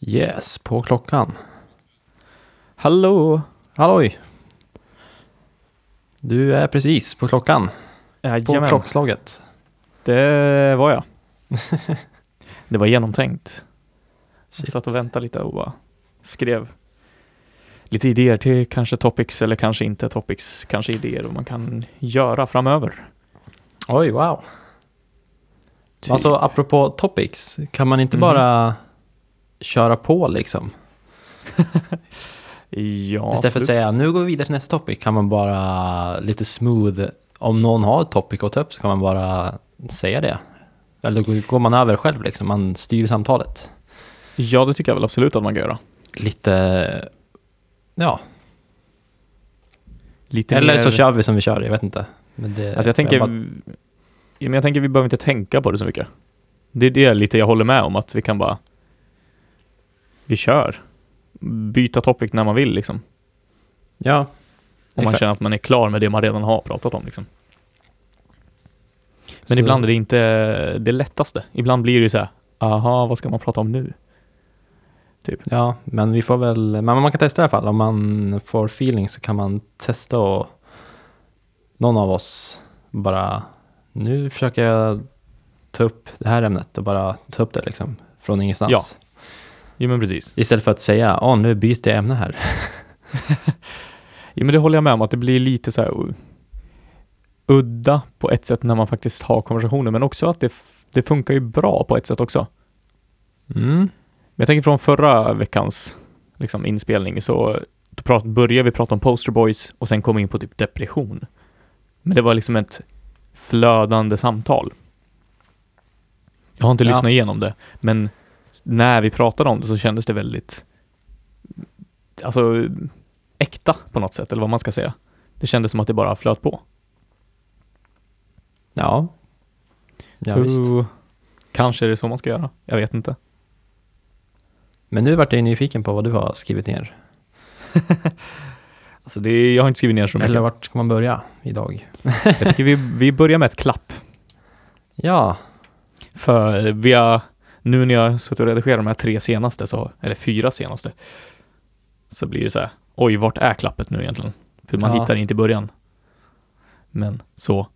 Yes, på klockan. Hallå! Halloj! Du är precis på klockan. På Jajamän, klockslaget. det var jag. det var genomtänkt. Jag Shit. satt och väntade lite och bara skrev lite idéer till kanske topics eller kanske inte topics, kanske idéer vad man kan göra framöver. Oj, wow. Typ. Alltså apropå topics, kan man inte Mhm. bara köra på liksom? ja, Istället för att säga nu går vi vidare till nästa topic kan man bara lite smooth, om någon har ett topic att ta upp så kan man bara säga det. Eller då går man över själv liksom, man styr samtalet. Ja, det tycker jag väl absolut att man kan göra. Lite, ja, Lite eller mer... så kör vi som vi kör, jag vet inte. Men det, Alltså jag tänker, bara- ja, men jag tänker vi behöver inte tänka på det så mycket. Det är det lite jag håller med om, att vi kan bara, vi kör. Byta topic när man vill liksom. ja, Om man exakt. känner att man är klar med det man redan har pratat om liksom. Men Så- ibland är det inte det lättaste. Ibland blir det så här, aha, vad ska man prata om nu? Ja, men vi får väl, men man kan testa i alla fall. Om man får feeling så kan man testa och någon av oss bara, nu försöker jag ta upp det här ämnet och bara ta upp det liksom från ingenstans. Ja. Jo men precis. Istället för att säga, åh nu byter jag ämne här. Jo men det håller jag med om, att det blir lite så här uh, udda på ett sätt när man faktiskt har konversationer, men också att det, det funkar ju bra på ett sätt också. Mm. Men jag tänker från förra veckans liksom, inspelning så då prat, började vi prata om poster boys och sen kom vi in på typ depression. Men det var liksom ett flödande samtal. Jag har inte Ja. lyssnat igenom det, men när vi pratade om det så kändes det väldigt alltså äkta på något sätt, eller vad man ska säga. Det kändes som att det bara flöt på. Ja. Ja, så visst. kanske är det så man ska göra. Jag vet inte. Men nu vart jag nyfiken på vad du har skrivit ner. Alltså det, jag har inte skrivit ner så mycket. Eller vart ska man börja idag? Jag tycker vi, vi börjar med ett klapp. Ja, För vi har, nu när jag suttit och redigerat de här tre senaste, så, eller fyra senaste, så blir det så här, oj, vart är klappet nu egentligen? För man Ja. hittar det inte i början. Men så,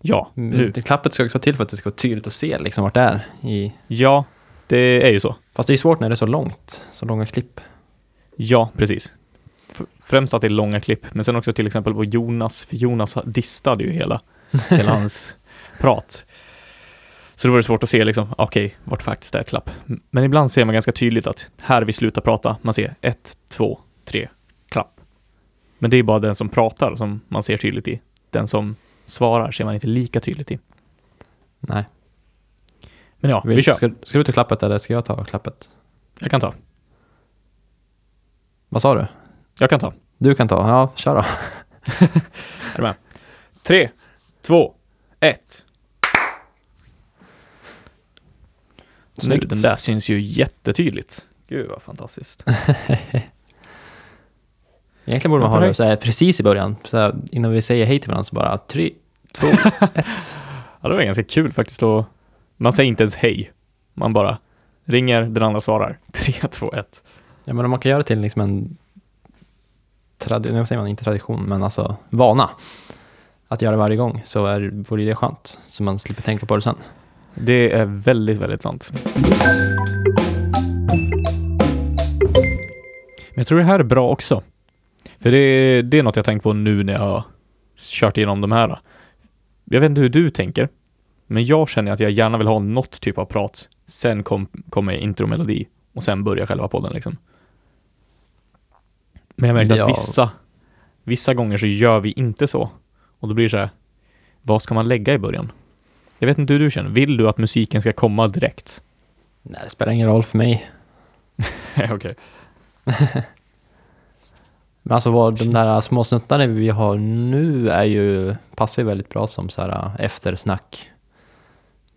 ja, nu. nu. klappet ska också vara till för att det ska vara tydligt att se liksom vart det är. I... Ja, det är ju så. Fast det är svårt när det är så långt, så långa klipp. Ja, precis. Främst att det är långa klipp, men sen också till exempel på Jonas, för Jonas distade ju hela, hela hans prat. Så då var det svårt att se liksom, okej, vart faktiskt är ett klapp. Men ibland ser man ganska tydligt att här vi slutar prata, man ser ett, två, tre, klapp. Men det är bara den som pratar som man ser tydligt i. Den som svarar ser man inte lika tydligt i. Nej. Men ja, vi Vill- kör. Ska, ska du ta klappet eller ska jag ta klappet? Jag kan ta. Vad sa du? Jag kan ta. Du kan ta, ja kör då. Är du med? Tre, två, ett. Snyggt. den där syns ju jättetydligt. Gud vad fantastiskt. Egentligen borde man ha det så här, precis i början, så här, innan vi säger hej till varandra så bara tre, två, ett. Ja, det var ganska kul faktiskt att man säger inte ens hej. Man bara ringer, den andra svarar. Tre, två, ett. Ja men om man kan göra det till liksom en tradition, nu säger man inte tradition, men alltså vana. Att göra varje gång så är, vore det skönt, så man slipper tänka på det sen. Det är väldigt, väldigt sant. Men jag tror det här är bra också. För det, det är något jag tänkt på nu när jag har kört igenom de här. Jag vet inte hur du tänker, men jag känner att jag gärna vill ha något typ av prat. Sen kom, kommer intromelodi och sen börjar själva podden liksom. Men jag märker Ja. att vissa, vissa gånger så gör vi inte så. Och då blir det så här, vad ska man lägga i början? Jag vet inte hur du känner. Vill du att musiken ska komma direkt? Nej, det spelar ingen roll för mig. Okej. Men alltså vad, de där små snuttarna vi har nu är ju, passar ju väldigt bra som så här eftersnack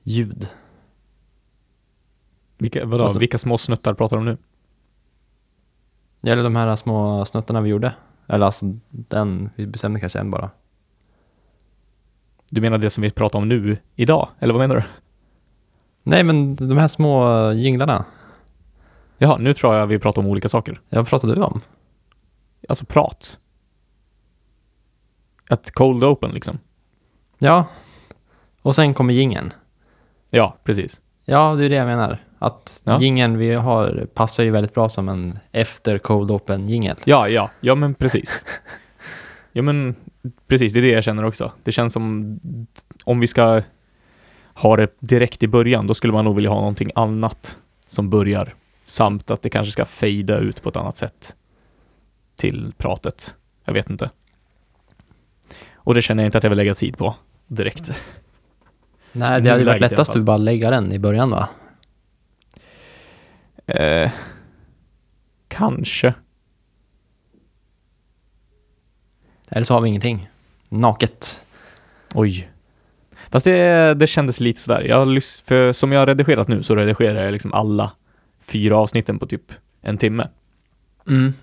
ljud. Vilka, vadå, Alltså- vilka små snuttar pratar du om nu? Eller de här små snuttarna vi gjorde. Eller alltså den, vi bestämde kanske en bara. Du menar det som vi pratar om nu, idag? Eller vad menar du? Nej men de här små jinglarna. Jaha, nu tror jag vi pratar om olika saker. Ja, vad pratade du om? Alltså prat. Att cold open liksom. Ja. Och sen kommer gingen. Ja, precis. Ja, det är det jag menar. Att Ja. gingen vi har passar ju väldigt bra som en efter cold open jingel. Ja, ja, ja men precis. Ja men precis, det är det jag känner också. Det känns som om vi ska ha det direkt i början, då skulle man nog vilja ha någonting annat som börjar. Samt att det kanske ska fejda ut på ett annat sätt till pratet. Jag vet inte. Och det känner jag inte att jag vill lägga tid på direkt. Nej, det hade ju varit lättast att bara lägga den i början va? Eh, kanske. Eller så har vi ingenting. Naket. Oj. Fast det, det kändes lite sådär. Jag för som jag har redigerat nu så redigerar jag liksom alla fyra avsnitten på typ en timme. Mm.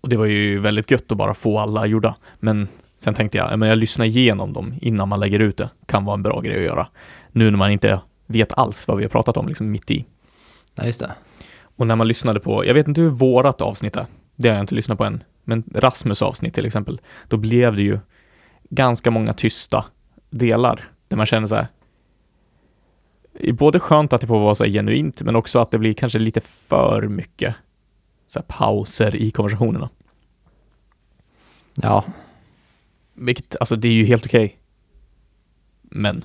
Och det var ju väldigt gött att bara få alla gjorda. Men sen tänkte jag, ja, men jag lyssnar igenom dem innan man lägger ut det. Kan vara en bra grej att göra. Nu när man inte vet alls vad vi har pratat om liksom mitt i. Ja, just det. Och när man lyssnade på, jag vet inte hur vårat avsnitt är. Det har jag inte lyssnat på än. Men Rasmus avsnitt till exempel. Då blev det ju ganska många tysta delar. Där man känner så här. Både skönt att det får vara så här genuint, men också att det blir kanske lite för mycket så här pauser i konversationerna. Ja, Vilket, alltså det är ju helt okej. Men.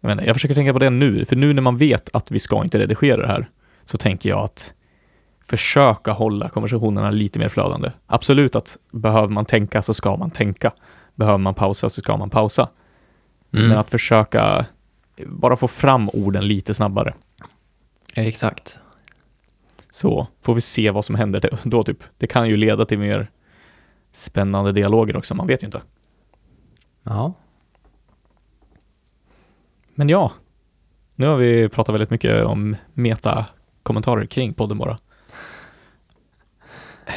Jag, menar, jag försöker tänka på det nu, för nu när man vet att vi ska inte redigera det här, så tänker jag att försöka hålla konversationerna lite mer flödande. Absolut att behöver man tänka så ska man tänka. Behöver man pausa så ska man pausa. mm. Men att försöka bara få fram orden lite snabbare. exakt. Så får vi se vad som händer då typ. Det kan ju leda till mer spännande dialoger också, man vet ju inte. Ja, Men ja, nu har vi pratat väldigt mycket om meta-kommentarer kring podden bara.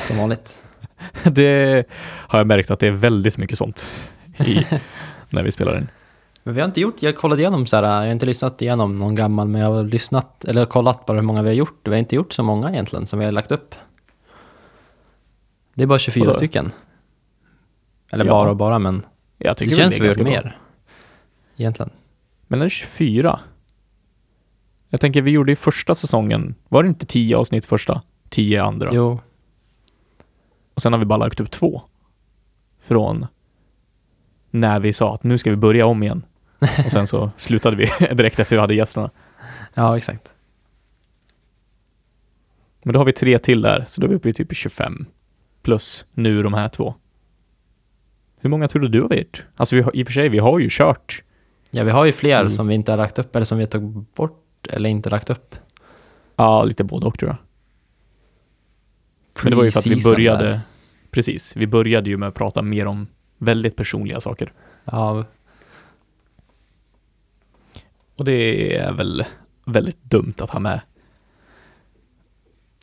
Som vanligt. Det har jag märkt att det är väldigt mycket sånt i, när vi spelar in. Men vi har inte gjort, jag kollat igenom så här, jag har inte lyssnat igenom någon gammal, men jag har lyssnat, eller kollat bara hur många vi har gjort. Vi har inte gjort så många egentligen som vi har lagt upp. Det är bara 24 Vadå? stycken. Eller Ja. bara och bara, men Jag det tycker väl känns som vi har gjort ganska bra. mer. Egentligen. Men den är 24. Jag tänker, vi gjorde i första säsongen, var det inte 10 avsnitt första? 10 andra? Jo, Och sen har vi bara lagt upp två. Från när vi sa att nu ska vi börja om igen. Och sen så slutade vi direkt efter vi hade gästerna. ja exakt. Men då har vi tre till där, så då är vi uppe i typ 25. Plus nu de här två. Hur många tror du du har gjort? Alltså vi har, i och för sig, vi har ju kört. Ja, vi har ju fler Mm. som vi inte har lagt upp, eller som vi har tagit bort, eller inte lagt upp. Ja, lite både och tror jag. Men det var ju för att vi började, där. precis, vi började ju med att prata mer om väldigt personliga saker. Ja, Och det är väl väldigt dumt att ha med.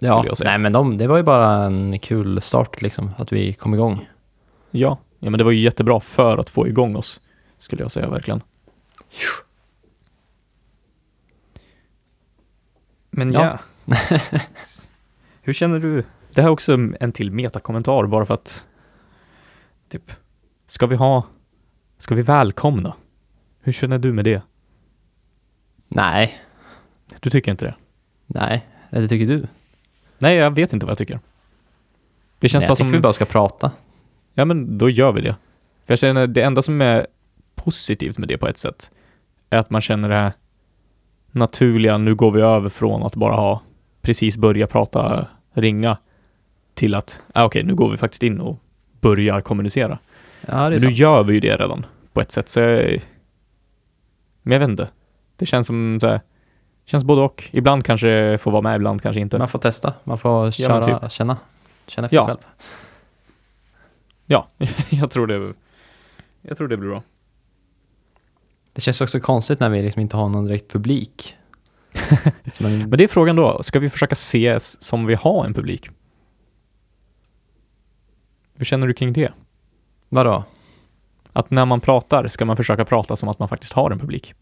Ja. nej men de, det var ju bara en kul start liksom, att vi kom igång. Ja, ja men det var ju jättebra för att få igång oss, skulle jag säga verkligen. Men ja. Ja. Hur känner du? Det här är också en till metakommentar bara för att typ, ska vi ha, ska vi välkomna? Hur känner du med det? Nej, Du tycker inte det? nej, eller tycker du? Nej, jag vet inte vad jag tycker. Det känns nej, bara jag tycker vi bara ska prata. ja men då gör vi det. För jag känner, det enda som är positivt med det på ett sätt, är att man känner det här naturliga, nu går vi över från att bara ha precis börja prata, ringa, till att, ah, okej, nu går vi faktiskt in och börjar kommunicera. Ja, Men nu sant. gör vi ju det redan på ett sätt, så jag, men jag vet inte. Det känns som så här, känns både och. Ibland kanske får vara med, ibland kanske inte. Man får testa, man får Ja, köra, men känna. Känna efter Ja. själv. Ja, jag tror det, jag tror det blir bra. Det känns också konstigt när vi liksom inte har någon direkt publik. En, Men det är frågan då, ska vi försöka ses som vi har en publik? Hur känner du kring det? vadå? Att när man pratar ska man försöka prata som att man faktiskt har en publik.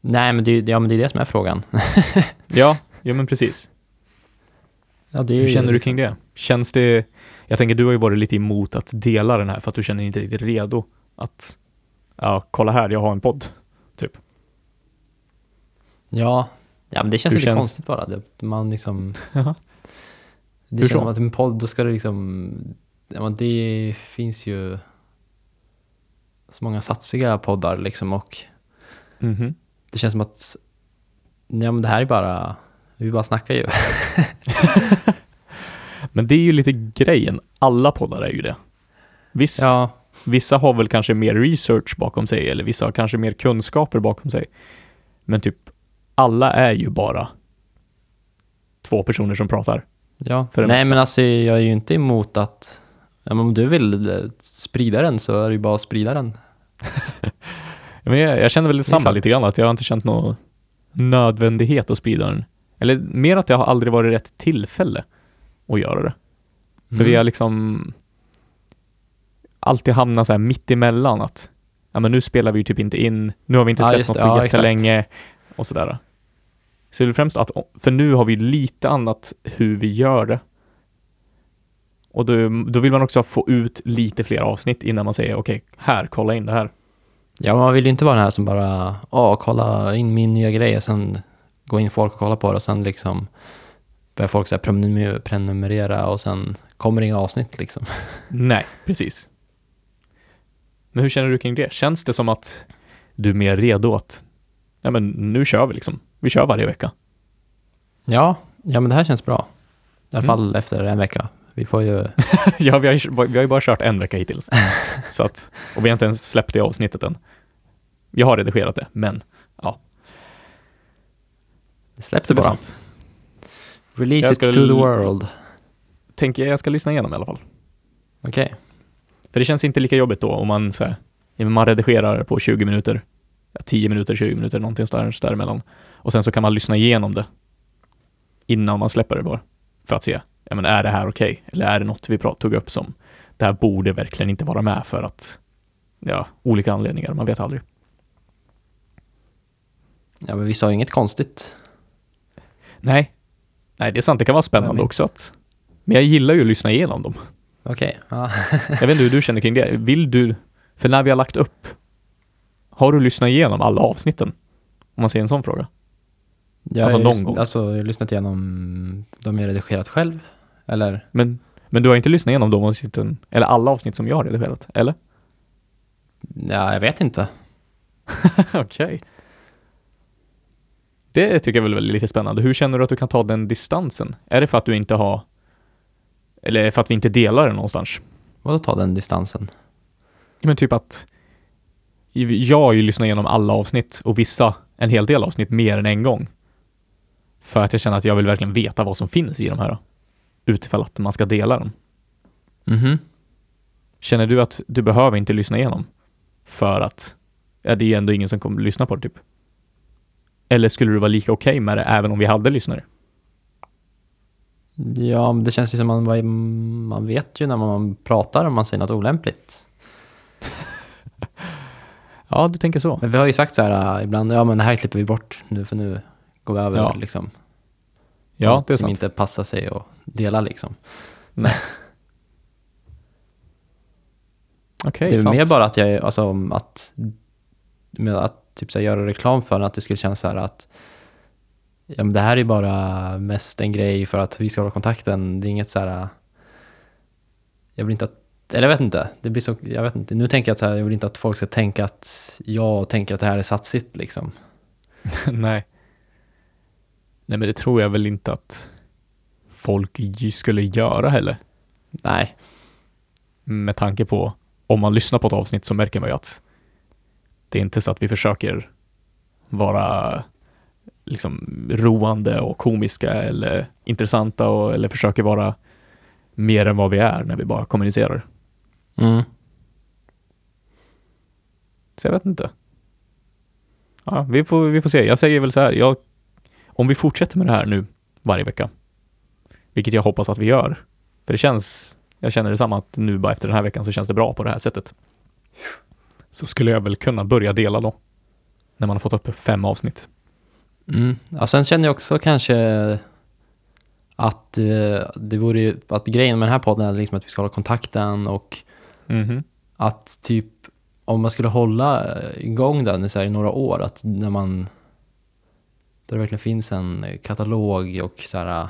Nej, men det, ja, men det är det som är frågan. Ja, ja men precis. Ja, det är Hur känner du kring det? Känns det, jag tänker du har ju varit lite emot att dela den här för att du känner inte riktigt redo att, ja, kolla här, jag har en podd. Ja, ja men det känns Hur lite känns- konstigt bara. Man liksom... Det Hur känns så? som att en podd, då ska det liksom... Ja, det finns ju så många satsiga poddar liksom och Mhm. det känns som att ja, men det här är bara, vi bara snackar ju. Men det är ju lite grejen, alla poddar är ju det. Visst, Ja, vissa har väl kanske mer research bakom sig eller vissa har kanske mer kunskaper bakom sig. Men typ alla är ju bara två personer som pratar. Ja. Nej mesta. men alltså jag är ju inte emot att ja, men om du vill eh, sprida den så är det ju bara att sprida den. Men jag, jag känner väl detsamma lite grann, att jag har inte känt någon nödvändighet att sprida den. Eller mer att det har aldrig varit rätt tillfälle att göra det. För Mm. vi har liksom alltid hamnat så här mitt emellan att ja men nu spelar vi ju typ inte in, nu har vi inte Ja, släppt just något på Ja, jättelänge och sådär. Så det är främst att, för nu har vi lite annat hur vi gör det. Och då, då vill man också få ut lite fler avsnitt innan man säger okej, här, kolla in det här. Ja, man vill ju inte vara den här som bara, åh, kolla in min nya grej och sen gå in folk och kolla på det och sen liksom börjar folk så här prenumer- prenumerera och sen kommer det inga avsnitt liksom. Nej, precis. Men hur känner du kring det? Känns det som att du är mer redo att, ja men nu kör vi liksom. Vi kör varje vecka. Ja, ja men det här känns bra. I alla Mm. fall efter en vecka. Vi får ju, ja, vi har, ju, vi har ju bara kört en vecka hittills. Så att, och vi har inte ens släppt det avsnittet än. Jag har redigerat det, men så det det är bara. sant. Release it to the world. Tänker jag, ska lyssna igenom i alla fall. Okej. För det känns inte lika jobbigt då om man, så här, ja, man redigerar på 20 minuter, ja, 10 minuter, 20 minuter, någonting där, däremellan. Och sen så kan man lyssna igenom det innan man släpper det bara. För att se, ja men är det här okej? Eller är det något vi tog upp som, det här borde verkligen inte vara med för att, ja, olika anledningar, man vet aldrig. Ja, men vi sa ju inget konstigt. Nej, nej det är sant, det kan vara spännande också att, men jag gillar ju att lyssna igenom dem. Okej. Ja. Jag vet inte hur du känner kring det. Vill du, för när vi har lagt upp, har du lyssnat igenom alla avsnitten? Om man säger en sån fråga. Jag Alltså någon gång. Alltså, jag har lyssnat igenom de jag redigerat själv. Eller? Men, men du har inte lyssnat igenom de avsnitten, eller alla avsnitt som jag har redigerat, eller? Ja, jag vet inte. Okej. Det tycker jag väl är lite spännande. Hur känner du att du kan ta den distansen? Är det för att du inte har, eller för att vi inte delar det någonstans? Vadå ta den distansen? Men typ att jag har ju lyssnat igenom alla avsnitt och vissa, en hel del avsnitt mer än en gång. För att jag känner att jag vill verkligen veta vad som finns i de här. Utifall att man ska dela dem. Mhm. Känner du att du behöver inte lyssna igenom? För att ja, det är ändå ingen som kommer lyssna på det typ. Eller skulle du vara lika okej med det även om vi hade lyssnare? Ja, det känns ju som man, man vet ju när man pratar om man säger något olämpligt. Ja, du tänker så. Men vi har ju sagt så här äh, ibland, ja men det här klipper vi bort nu för nu går vi över Ja. liksom. Ja, Något det är som sant. inte passar sig att dela liksom. Nej. Okej, det är sant. mer bara att jag, alltså om att, med att typ så här, göra reklam för att det skulle kännas så här att ja, men det här är bara mest en grej för att vi ska hålla kontakten. Det är inget så här, jag vill inte att, eller jag vet inte, det blir så, jag vet inte, nu tänker jag så här, jag vill inte att folk ska tänka att jag tänker att det här är satsigt liksom. Nej. Nej, men det tror jag väl inte att folk skulle göra heller. Nej, Med tanke på, om man lyssnar på ett avsnitt så märker man ju att det är inte så att vi försöker vara liksom roande och komiska eller intressanta och, eller försöker vara mer än vad vi är när vi bara kommunicerar. Mm. Så jag vet inte. Ja, vi får, vi får se. Jag säger väl så här, jag, om vi fortsätter med det här nu varje vecka, vilket jag hoppas att vi gör, för det känns, jag känner detsamma att nu bara efter den här veckan så känns det bra på det här sättet. Så skulle jag väl kunna börja dela då. när man har fått upp fem avsnitt. Mm. Ja, sen känner jag också kanske att eh, det vore ju, att grejen med den här podden är liksom att vi ska hålla kontakten och Mhm. att typ om man skulle hålla eh, igång den i, här, i några år, att när man där det verkligen finns en katalog och så här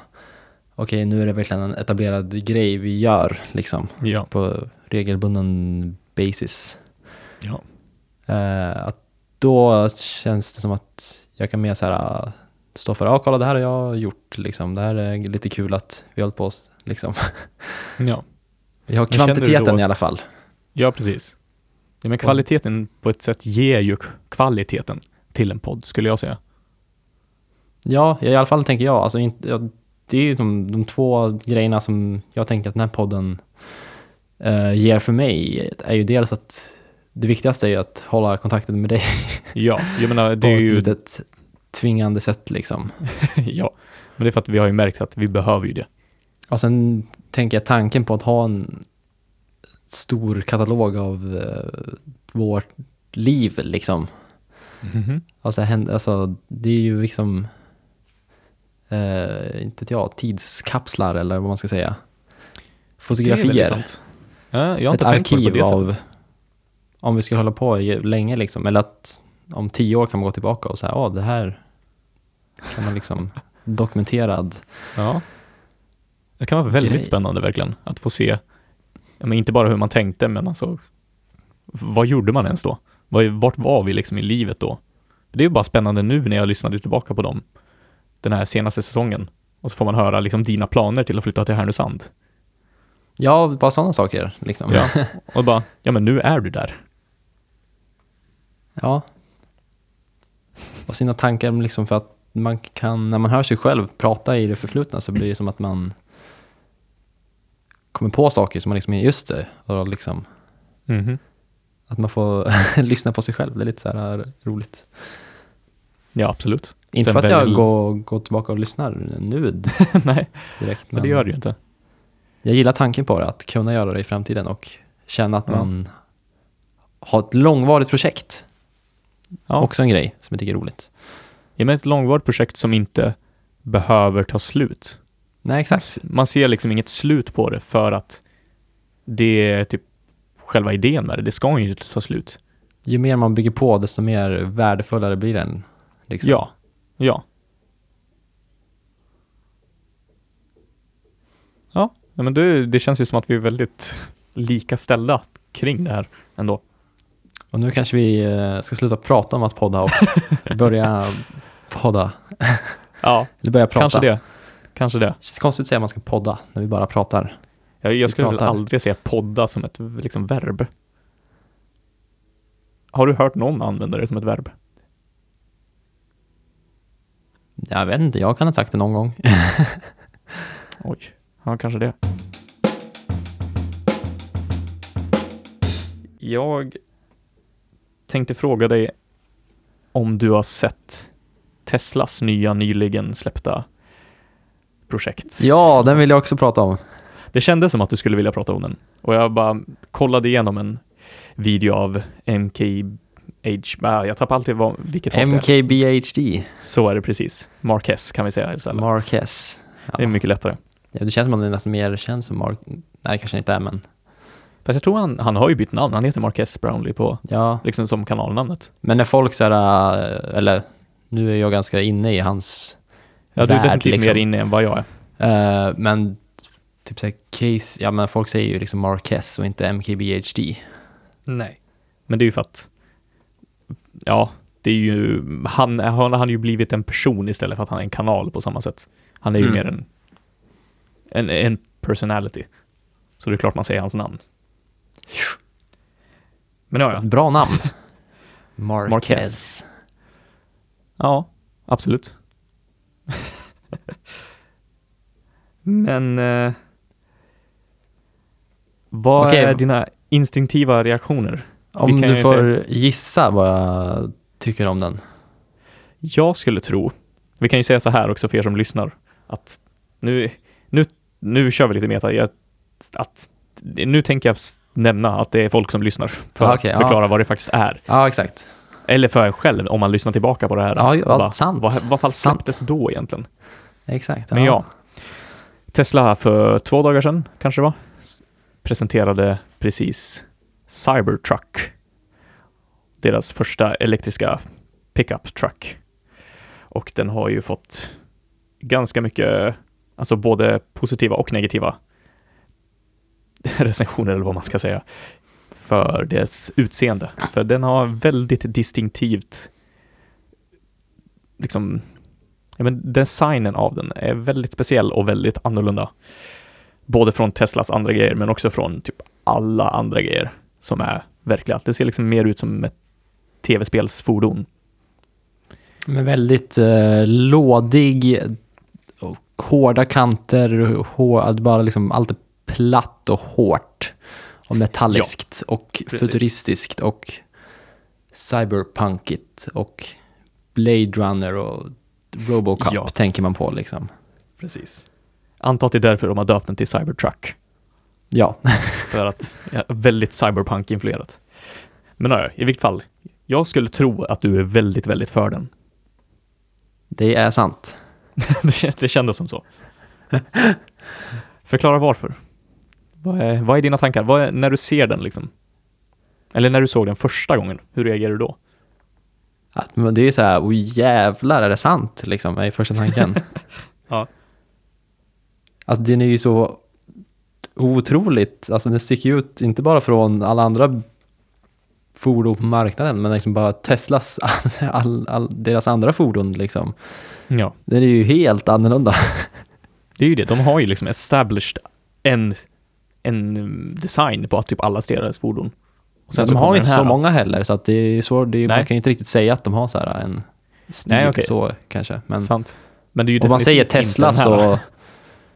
okej nu är det verkligen en etablerad grej vi gör liksom Ja. på regelbunden basis. Ja. Eh, att då känns det som att jag kan mer så här stå för, ja kolla det här har jag gjort liksom, det här är lite kul att vi har hållit på liksom. ja. Vi har kvantiteten då- i alla fall. Ja, precis. Ja, men kvaliteten på ett sätt ger ju kvaliteten till en podd, skulle jag säga. Ja, i alla fall tänker jag. Alltså, det är ju de, de två grejerna som jag tänker att den här podden eh, ger för mig. är ju dels att det viktigaste är ju att hålla kontakten med dig Ja, jag menar, på det är ett ju... litet tvingande sätt liksom. ja, men det är för att vi har ju märkt att vi behöver ju det. Och sen tänker jag tanken på att ha en stor katalog av eh, vårt liv liksom. Mhm. Alltså, hän- alltså det är ju liksom, eh, inte vet jag, tidskapslar eller vad man ska säga. Fotografier. Ja, jag har Ett inte på det på arkiv det av, sättet. om vi skulle hålla på länge liksom, eller att om tio år kan man gå tillbaka och säga, ja det här kan man liksom dokumenterad. Ja. Det kan vara väldigt Grej. spännande verkligen, att få se, men inte bara hur man tänkte, men alltså, vad gjorde man ens då? Vart var vi liksom i livet då? Det är ju bara spännande nu när jag lyssnade tillbaka på dem, den här senaste säsongen. Och så får man höra liksom dina planer till att flytta till Härnösand. Ja, bara sådana saker liksom. Ja. Och bara, ja men nu är du där. Ja. Och sina tankar liksom för att man kan, när man hör sig själv prata i det förflutna så blir det som att man kommer på saker som man liksom, just det, och liksom Mhm. att man får lyssna på sig själv, det är lite så här roligt. Ja, absolut. Inte Sen för att jag väljer- går, går tillbaka och lyssnar nu Nej, direkt, men det gör det ju inte. jag gillar tanken på det, att kunna göra det i framtiden och känna att Ja. man har ett långvarigt projekt. Ja. Också en grej som jag tycker är roligt. Ja, men ett långvarigt projekt som inte behöver ta slut. Nej, exakt. Man ser liksom inget slut på det för att det är typ själva idén med det. Det ska ju inte ta slut. Ju mer man bygger på, desto mer värdefullare blir den. Liksom. Ja, ja. Ja, men det, det känns ju som att vi är väldigt lika ställda kring det här ändå. Och nu kanske vi eh, ska sluta prata om att podda och börja podda. Ja, Eller börja prata. kanske det. Kanske det. Det känns konstigt att säga att man ska podda när vi bara pratar. Jag, jag skulle pratar. aldrig säga podda som ett liksom, verb. Har du hört någon använda det som ett verb? Jag vet inte, jag kan ha sagt det någon gång. Oj, ja kanske det. Jag tänkte fråga dig om du har sett Teslas nya nyligen släppta projekt. ja, den vill jag också prata om. Det kändes som att du skulle vilja prata om den och jag bara kollade igenom en video av MKH, ah, jag tappar alltid vad, vilket. MKBHD. Så är det precis. Marquez kan vi säga. Marquez. Ja. Det är mycket lättare. Ja, det känns som att det nästan mer känns som Mark... Nej, kanske inte är, men Fast jag tror han, han har ju bytt namn. Han heter Marquez Brownlee på, ja. liksom som kanalnamnet. Men när folk så här, äh, eller nu är jag ganska inne i hans Ja, du är värld, definitivt liksom. mer inne än vad jag är. Eh, men typ såhär case, ja men folk säger ju liksom Marquez och inte MKBHD. Nej. Men det är ju för att, ja, det är ju, han, han har ju blivit en person istället för att han är en kanal på samma sätt. Han är ju Mm. mer en, en, en personality. Så det är klart man säger hans namn. Men ja, ja. Bra namn. Marquez. Marquez. Ja, absolut. Men eh, vad Okej. är dina instinktiva reaktioner? Om Vi kan du ju får gissa vad jag tycker om den. Jag skulle tro, vi kan ju säga så här också för er som lyssnar, att nu, nu, nu kör vi lite meta, jag, att nu tänker jag s- nämna att det är folk som lyssnar för Ah, att okej, ja. förklara vad det faktiskt är. Ja, exakt. Eller för en själv, om man lyssnar tillbaka på det här. Ja, ja bara, sant. Vad, vad fall Sant. släpptes då egentligen? Exakt. Men ja, Tesla för två dagar sedan, kanske det var, presenterade precis Cybertruck. Deras första elektriska pickup truck. Och den har ju fått ganska mycket, alltså både positiva och negativa recensioner eller vad man ska säga, för dess utseende. För den har väldigt distinktivt, liksom, ja, men designen av den är väldigt speciell och väldigt annorlunda. Både från Teslas andra grejer, men också från typ alla andra grejer som är verkliga. Det ser liksom mer ut som ett tv-spelsfordon. Men väldigt eh, lådig och hårda kanter, hår, bara liksom allt är platt och hårt och metalliskt och precis. futuristiskt och cyberpunkigt och Blade Runner och Robocop Ja. tänker man på liksom. Precis. Antar att det är därför de har döpt den till Cybertruck. Ja, För att, ja, väldigt cyberpunk-influerat. Men ja, i vilket fall, jag skulle tro att du är väldigt, väldigt för den. det är sant. det, det kändes som så. Förklara varför. Vad är, vad är dina tankar? Vad är, när du ser den liksom? Eller när du såg den första gången, hur reagerar du då? Att, men det är så här, oj jävlar är det sant liksom, är första tanken. Ja. Alltså den är ju så otroligt, alltså den sticker ju ut inte bara från alla andra fordon på marknaden, men liksom bara Teslas, all, all, deras andra fordon liksom. Ja, Den är ju helt annorlunda. det är ju det. De har ju liksom established en, en design på typ alla deras fordon. Och så de har inte så många heller, så att det är svårt, det är, man kan ju inte riktigt säga att de har så här en stil Nej, okej. så kanske. Men Sant. Men det är ju om man säger Tesla så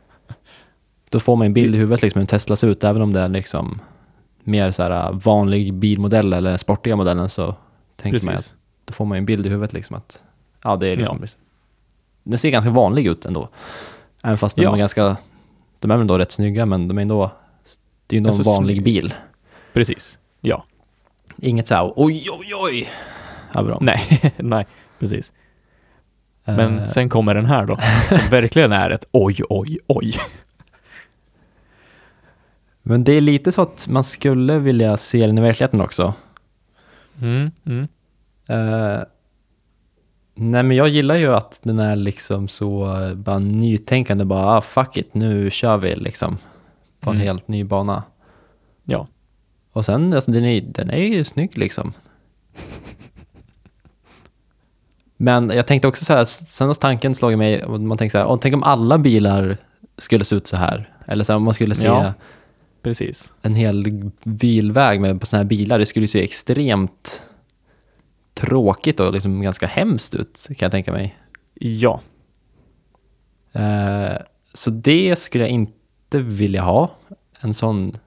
då får man en bild i huvudet liksom hur en Tesla ser ut, även om det är liksom mer så här vanlig bilmodell eller den sportiga modellen så tänker man ju att Precis. då får man en bild i huvudet liksom att ja, det är liksom, den ser ganska vanlig ut ändå. Även fast de Ja. är ganska, de är väl ändå rätt snygga men de är ändå, det är ju ändå Alltså, vanlig bil. Precis. Ja. Inget så här oj oj oj dem. Nej, nej, precis. Men Eh, sen kommer den här då, som verkligen är ett oj, oj, oj. men det är lite så att man skulle vilja se den i verkligheten också. Mm, mm. Eh, nej men jag gillar ju att den är liksom så eh, bara nytänkande, bara ah, fuck it, nu kör vi liksom på en Mm. helt ny bana. Ja. Och sen, alltså den är, den är ju snygg liksom. Men jag tänkte också så här, sen har tanken slagit mig, man tänker så här, "Åh, tänk om alla bilar skulle se ut så här. Eller så här, om man skulle se Ja. Precis. en hel bilväg med sådana här bilar, det skulle se extremt tråkigt och liksom ganska hemskt ut, kan jag tänka mig. Ja. Eh, så det skulle jag inte vilja ha. En sån...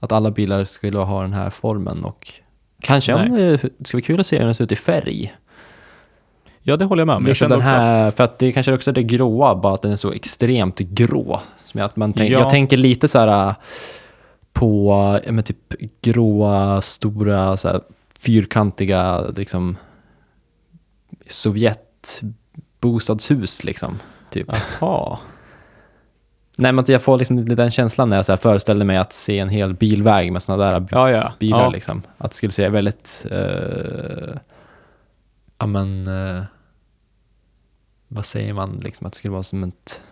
Att alla bilar skulle ha den här formen och kanske om Nej. det det ska bli kul att se hur den ser ut i färg. Ja, det håller jag med om. Liksom den också att, här, för att det är kanske också det gråa, bara att den är så extremt grå. Som att man tänk, Ja. Jag tänker lite så här på men typ gråa, stora, så här, fyrkantiga liksom, Sovjet bostadshus liksom. Typ. jaha. Nej men jag får liksom lite den känslan när jag så föreställer mig att se en hel bilväg med sådana där Ja, ja. bilar ja. liksom. Att det skulle se väldigt, eh, ja men, eh, vad säger man liksom, att det skulle vara som ett,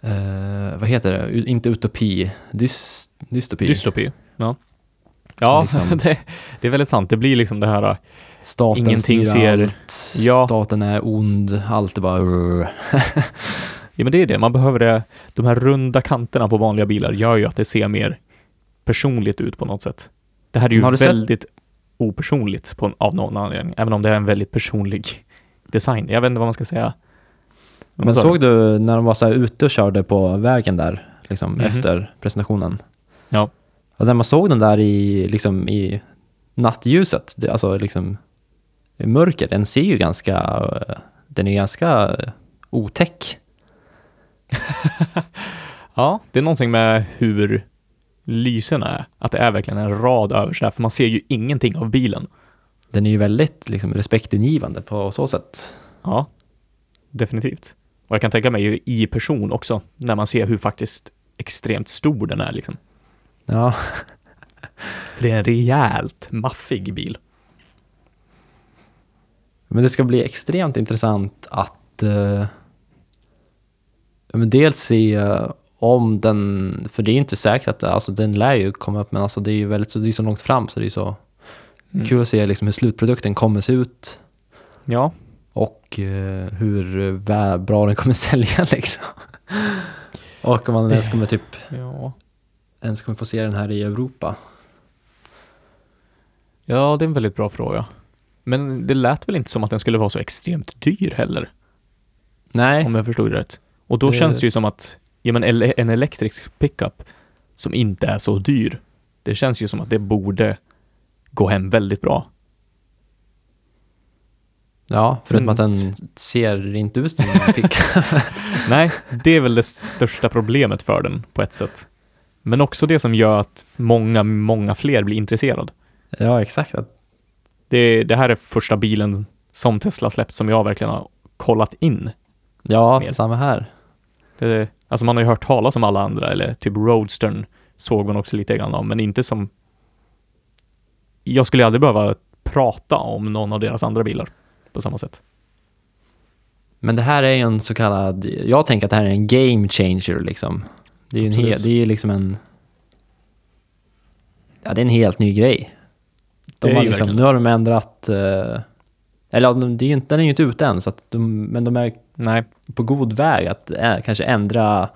eh, vad heter det, U- inte utopi, Dys, dystopi. Dystopi. Ja. Ja, Liksom. det, det är väldigt sant. Det blir liksom det här, Staten Ingenting ser- allt, Ja. staten är ond, allt är bara... ja men det är det, man behöver det, de här runda kanterna på vanliga bilar gör ju att det ser mer personligt ut på något sätt. Det här är ju du sett- väldigt opersonligt på, av någon anledning, även om det är en väldigt personlig design. Jag vet inte vad man ska säga. Men sa såg du när de var så här ute och körde på vägen där, liksom Mhm. efter presentationen? Ja. Och när man såg den där i, liksom, i nattljuset, det, alltså liksom i mörker, den ser ju ganska, den är ganska otäck. Ja, det är någonting med hur lysena är. Att det är verkligen en rad över sådär, för man ser ju ingenting av bilen. Den är ju väldigt liksom, respektingivande på så sätt. Ja, definitivt. Och jag kan tänka mig i person också, när man ser hur faktiskt extremt stor den är liksom. Ja, det är en rejält maffig bil. men det ska bli extremt intressant att ja, men dels se eh, om den, för det är inte säkert att alltså, den lär ju komma upp, men alltså, det är ju väldigt så, det är så långt fram så det är så Mm. kul att se liksom, hur slutprodukten kommer se ut Ja, och eh, hur bra den kommer sälja liksom. och om man ens Det- kommer typ ja. ens kommer få se den här i Europa. Ja, det är en väldigt bra fråga. Men det lät väl inte som att den skulle vara så extremt dyr heller, Nej, om jag förstod det rätt. Och då Det- känns det ju som att, ja men en elektrisk pickup som inte är så dyr, det känns ju som att det borde gå hem väldigt bra. ja, förutom att den Sen- ser inte ut som en pickup. Nej, det är väl det största problemet för den på ett sätt. Men också det som gör att många, många fler blir intresserade. ja, exakt. Det, det här är första bilen som Tesla släppt som jag verkligen har kollat in. Ja, Mer. samma här. Det, alltså man har ju hört talas om alla andra, eller typ Roadstern såg man också lite grann om, men inte som... Jag skulle aldrig behöva prata om någon av deras andra bilar på samma sätt. Men det här är ju en så kallad, jag tänker att det här är en game changer liksom. Det är ju en det är liksom en, ja det är en helt ny grej. De har liksom, nu har de ändrat, eh, eller det är ju inte, den är ju inte ute än, så att de, men de är Nej, på god väg att äh, kanske ändra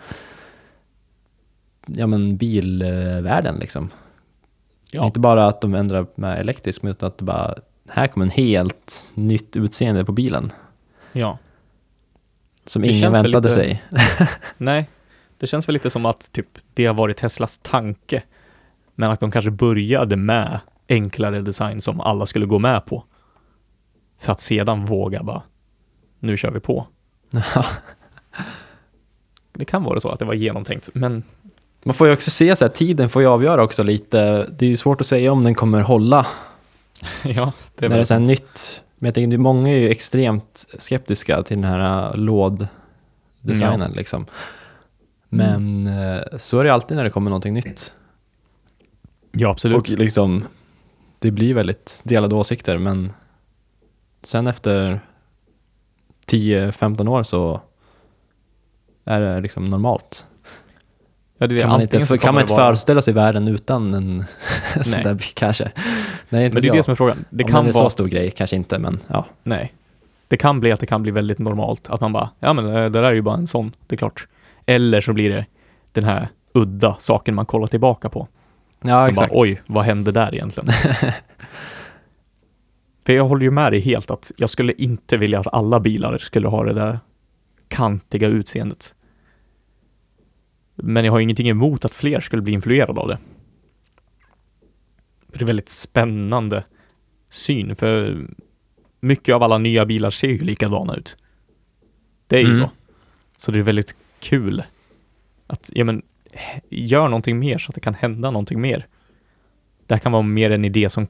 ja, men bilvärlden liksom. ja, Inte bara att de ändrar med elektrisk, utan att det bara, här kommer en helt nytt utseende på bilen. ja. Som Det ingen väntade lite- sig. Nej, det känns väl lite som att typ det har varit Teslas tanke, men att de kanske började med enklare design som alla skulle gå med på. För att sedan våga bara, nu kör vi på. Det kan vara så att det var genomtänkt, men Man får ju också se så här, tiden får ju avgöra också lite. Det är ju svårt att säga om den kommer hålla ja, det är när det är så här nytt. Men jag tänker, många är ju extremt skeptiska till den här äh, låddesignen liksom. Men eh, så är det alltid när det kommer någonting nytt. Ja, absolut. Och liksom, det blir väldigt delade åsikter, men sen efter 10-15 år så är det liksom normalt. ja, det Kan man inte, för, kan man det inte föreställa sig världen utan en sån där kanske? Nej, inte Men det är jag. det som är frågan. Det Om kan den är vara så stor grej, kanske inte, men ja. Nej. Det kan bli att det kan bli väldigt normalt, att man bara, ja men eh, det där är ju bara en sån, det är klart. Eller så blir det den här udda saken man kollar tillbaka på. Ja, som exakt. bara, oj, vad hände där egentligen? För jag håller ju med dig helt att jag skulle inte vilja att alla bilar skulle ha det där kantiga utseendet. Men jag har ingenting emot att fler skulle bli influerade av det. Det är väldigt spännande syn, för mycket av alla nya bilar ser ju likadana ut. Det är ju Mm. så. Så det är väldigt kul att, ja men, gör någonting mer så att det kan hända någonting mer. Det här kan vara mer en idé som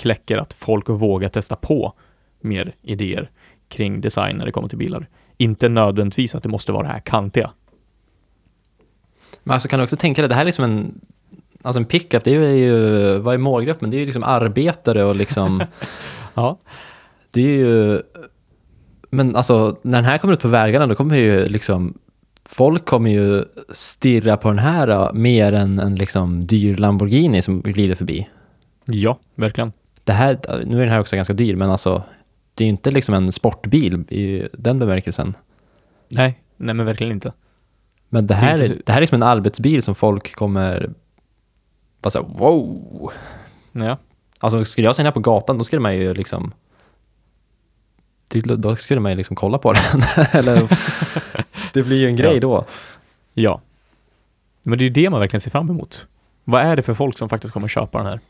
kläcker att folk vågar testa på mer idéer kring design när det kommer till bilar. Inte nödvändigtvis att det måste vara det här kantiga. Men alltså kan du också tänka dig, det här är liksom en, alltså en pickup, det är ju, vad är målgruppen? Det är ju liksom arbetare och liksom, Ja. det är ju, men alltså när den här kommer ut på vägarna då kommer ju liksom, folk kommer ju stirra på den här äh, mer än en liksom dyr Lamborghini som glider förbi. Ja, verkligen. Det här, nu är den här också ganska dyr, men alltså det är ju inte liksom en sportbil i den bemärkelsen. Nej, nej men verkligen inte. Men det Det är här, inte är, så- det här är liksom en arbetsbil som folk kommer bara säga wow. Ja. Alltså skulle jag se den här på gatan då skulle man ju liksom då skulle man ju liksom kolla på den. Eller, det blir ju en grej Ja. då. Ja. Men det är ju det man verkligen ser fram emot. Vad är det för folk som faktiskt kommer köpa den här?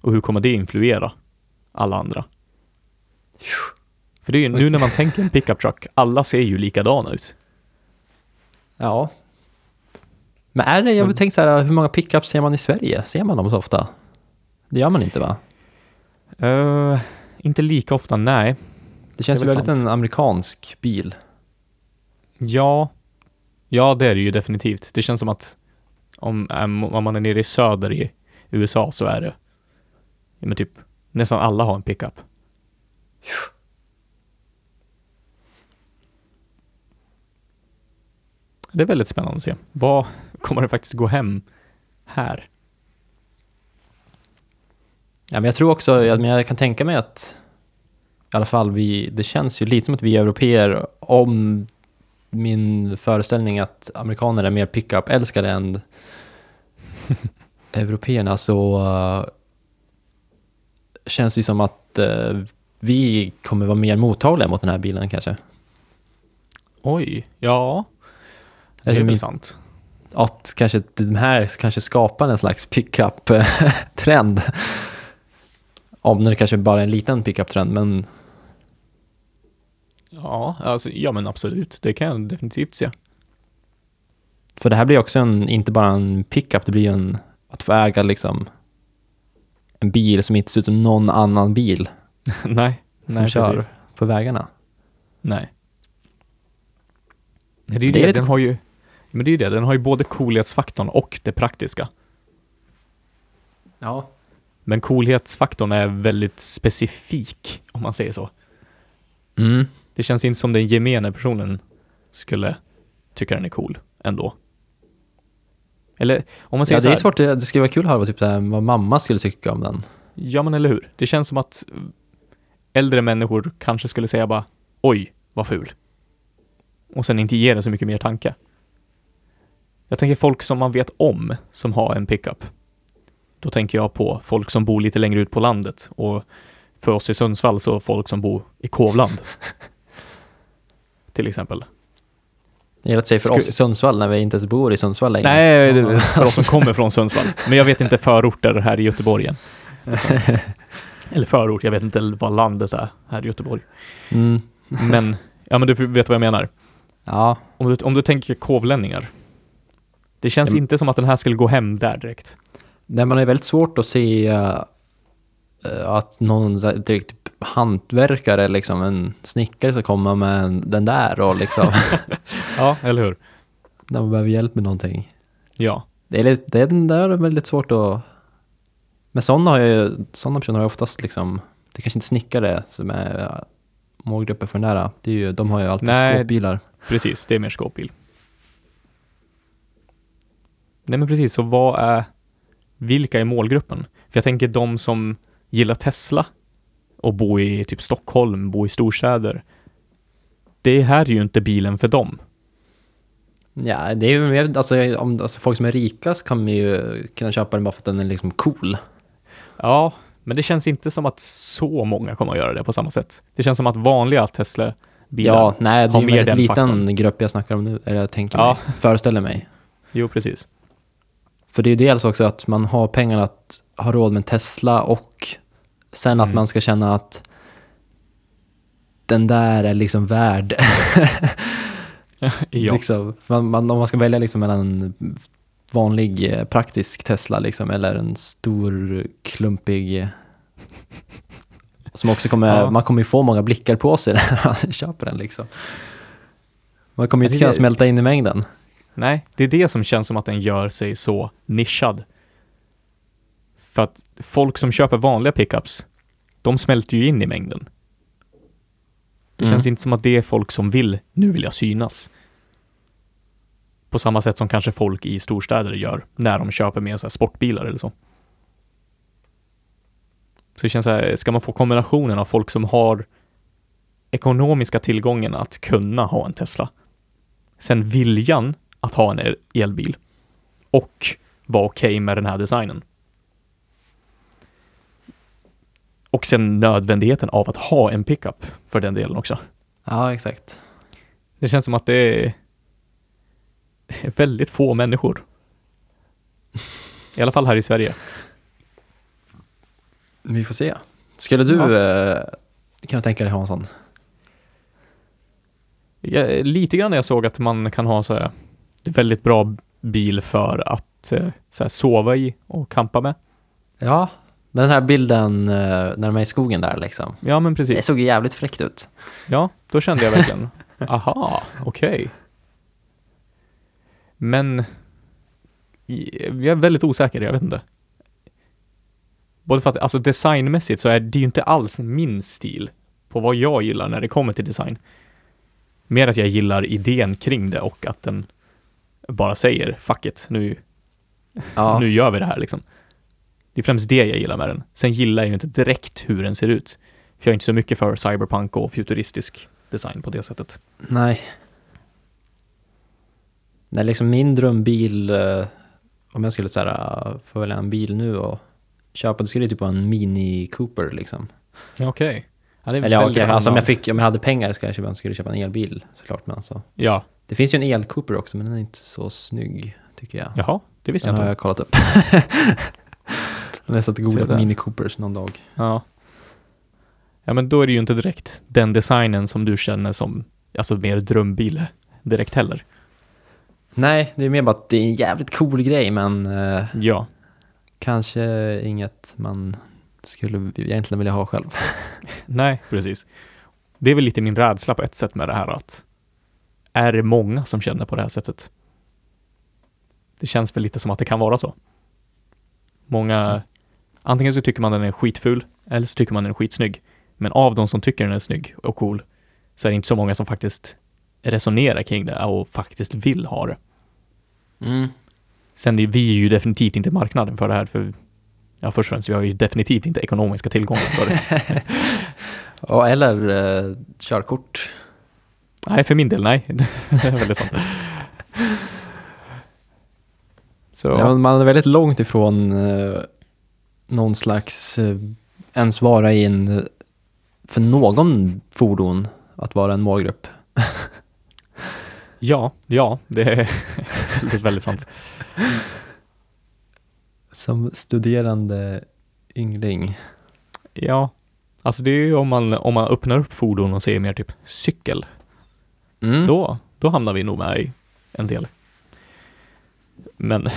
Och hur kommer det influera alla andra? För det är ju nu när man tänker en pickup truck, alla ser ju likadana ut. Ja. Men är det, jag vill tänka så här, hur många pickups ser man i Sverige? Ser man dem så ofta? Det gör man inte va? Eh, inte lika ofta, nej. Det känns Det väldigt sant. en amerikansk bil. Ja, ja det är det ju definitivt. Det känns som att om, äm, om man är nere i söder i USA så är det, men typ nästan alla har en pickup. Det är väldigt spännande att se. Vad kommer det faktiskt gå hem här? Ja, men jag tror också, jag, men jag kan tänka mig att i alla fall vi, det känns ju lite som att vi europeer, om min föreställning att amerikaner är mer pickup-älskare än européerna så känns det som att uh, vi kommer vara mer mottagliga mot den här bilen kanske. Oj, ja, det är väl sant. att kanske de här kanske skapar en slags pickup-trend. Om det kanske bara är en liten pickup-trend, men Ja, alltså, ja men absolut. Det kan jag definitivt se. För det här blir också en, inte bara en pickup, det blir en, att få äga liksom en bil som inte ser ut som någon annan bil nej, som nej kör precis. på vägarna. Nej. Det är ju Det det, är den har ju, men det är ju det, den har ju både coolhetsfaktorn och det praktiska. Ja. Men coolhetsfaktorn är väldigt specifik, om man säger så. Mm. Det känns inte som den gemene personen skulle tycka den är cool ändå. Eller om man säger Ja, det är svårt, det, det skulle vara kul att höra vad, typ, så här, vad mamma skulle tycka om den. Ja, men eller hur? Det känns som att äldre människor kanske skulle säga bara oj, vad ful. Och sen inte ge den så mycket mer tanke. Jag tänker folk som man vet om som har en pickup. Då tänker jag på folk som bor lite längre ut på landet och för oss i Sundsvall så folk som bor i Kovland. Till exempel. Det att säga för oss i Sundsvall när vi inte ens bor i Sundsvall längre. Nej, det för oss som kommer från Sundsvall. Men jag vet inte förorter här i Göteborg än. Liksom. Eller förort, jag vet inte vad landet är här i Göteborg. Mm. Men, ja men du vet vad jag menar. Ja, Om du, om du tänker kovlänningar. Det känns Mm. inte som att den här skulle gå hem där direkt. Nej, man är väldigt svårt att se eh, att någon direkt hantverkare, liksom en snickare ska komma med en- den där och liksom, Ja, eller hur? när man behöver hjälp med någonting. Ja. Det är, lite, det är, det är väldigt svårt att... Men sådana, har ju, sådana personer har ju oftast liksom, det är kanske inte snickare som är målgruppen för den där. Det är ju, de har ju alltid Nej. skåpbilar. Precis, det är mer skåpbil. Nej men precis, så vad är, vilka är målgruppen? För jag tänker de som gillar Tesla och bor i typ Stockholm, bor i storstäder. Det här är ju inte bilen för dem. Ja, det är ju mer- alltså, om, alltså folk som är rika så kan man ju kunna köpa den bara för att den är liksom cool. Ja, men det känns inte som att så många kommer att göra det på samma sätt. Det känns som att vanliga Tesla-bilar, Ja, nej, det har är ju mer en väldigt den liten faktorn. grupp jag snackar om nu, eller jag tänker Ja. mig, föreställer mig. jo precis. För det är ju dels också att man har pengar att ha råd med en Tesla och sen att Mm. man ska känna att den där är liksom värd. Ja, liksom, man, man, om man ska välja liksom mellan en vanlig eh, praktisk Tesla liksom, eller en stor klumpig som också kommer, Ja. man kommer ju få många blickar på sig när man köper den liksom. Man kommer ju inte kunna smälta in i mängden. nej, det är det som känns som att den gör sig så nischad. För att folk som köper vanliga pickups, de smälter ju in i mängden. Det Mm. känns inte som att det är folk som vill, nu vill jag synas. På samma sätt som kanske folk i storstäder gör när de köper mer så här sportbilar eller så. Så det känns så här, ska man få kombinationen av folk som har ekonomiska tillgången att kunna ha en Tesla, sen viljan att ha en elbil och vara okej med den här designen. Och sen nödvändigheten av att ha en pickup för den delen också. Ja, exakt. Det känns som att det är väldigt få människor. I alla fall här i Sverige. Vi får se. Skulle du eh, kunna tänka dig ha en sån? Jag, lite grann när jag såg att man kan ha så här, väldigt bra bil för att eh, så här, sova i och campa med. Ja, den här bilden eh, när de är i skogen där liksom. Ja, men Det precis. såg ju jävligt fräckt ut. Ja, då kände jag verkligen, aha, okej. Men i- jag är väldigt osäker, jag vet inte. Både för att, alltså designmässigt så är det ju inte alls min stil på vad jag gillar när det kommer till design. Mer att jag gillar idén kring det och att den bara säger fuck it, nu, Ja, nu gör vi det här liksom. Det är främst det jag gillar med den. Sen gillar jag ju inte direkt hur den ser ut. För jag är inte så mycket för cyberpunk och futuristisk design på det sättet. nej. Nej, liksom min drömbil, eh, om jag skulle så här, eh, få välja en bil nu och köpa, det skulle typ vara en Mini Cooper liksom. Ja, Okej. Ja, det är Eller ja, okej, alltså om jag, fick, om jag hade pengar skulle jag köpa, skulle jag köpa en elbil såklart. Men alltså, Ja, det finns ju en el-Cooper också, men den är inte så snygg tycker jag. jaha, det visste den jag har inte. jag kollat upp. jag googlat där. Mini Coopers någon dag. Ja. Ja, men då är det ju inte direkt den designen som du känner som, alltså mer drömbil direkt heller. Nej, det är mer bara att det är en jävligt cool grej, men eh, Ja, kanske inget man skulle egentligen vilja ha själv. nej, precis. Det är väl lite min rädsla på ett sätt med det här att är det många som känner på det här sättet? Det känns väl lite som att det kan vara så. Många, Mm. Antingen så tycker man den är skitful eller så tycker man den är skitsnygg. Men av de som tycker den är snygg och cool så är det inte så många som faktiskt resonerar kring det och faktiskt vill ha det. Mm. Sen är vi ju definitivt inte marknaden för det här för Ja, först och främst, vi har ju definitivt inte ekonomiska tillgångar för det. Ja, eller eh, körkort. nej, för min del, nej. det är väldigt sant. Så, Ja, man är väldigt långt ifrån eh, någon slags, eh, ens vara i en, för någon fordon, att vara en målgrupp. ja, ja, det är väldigt, väldigt sant. Som studerande yngling. Ja, alltså det är ju om man, om man öppnar upp fordon och ser mer typ cykel, Mm. då, då hamnar vi nog med i en del. Men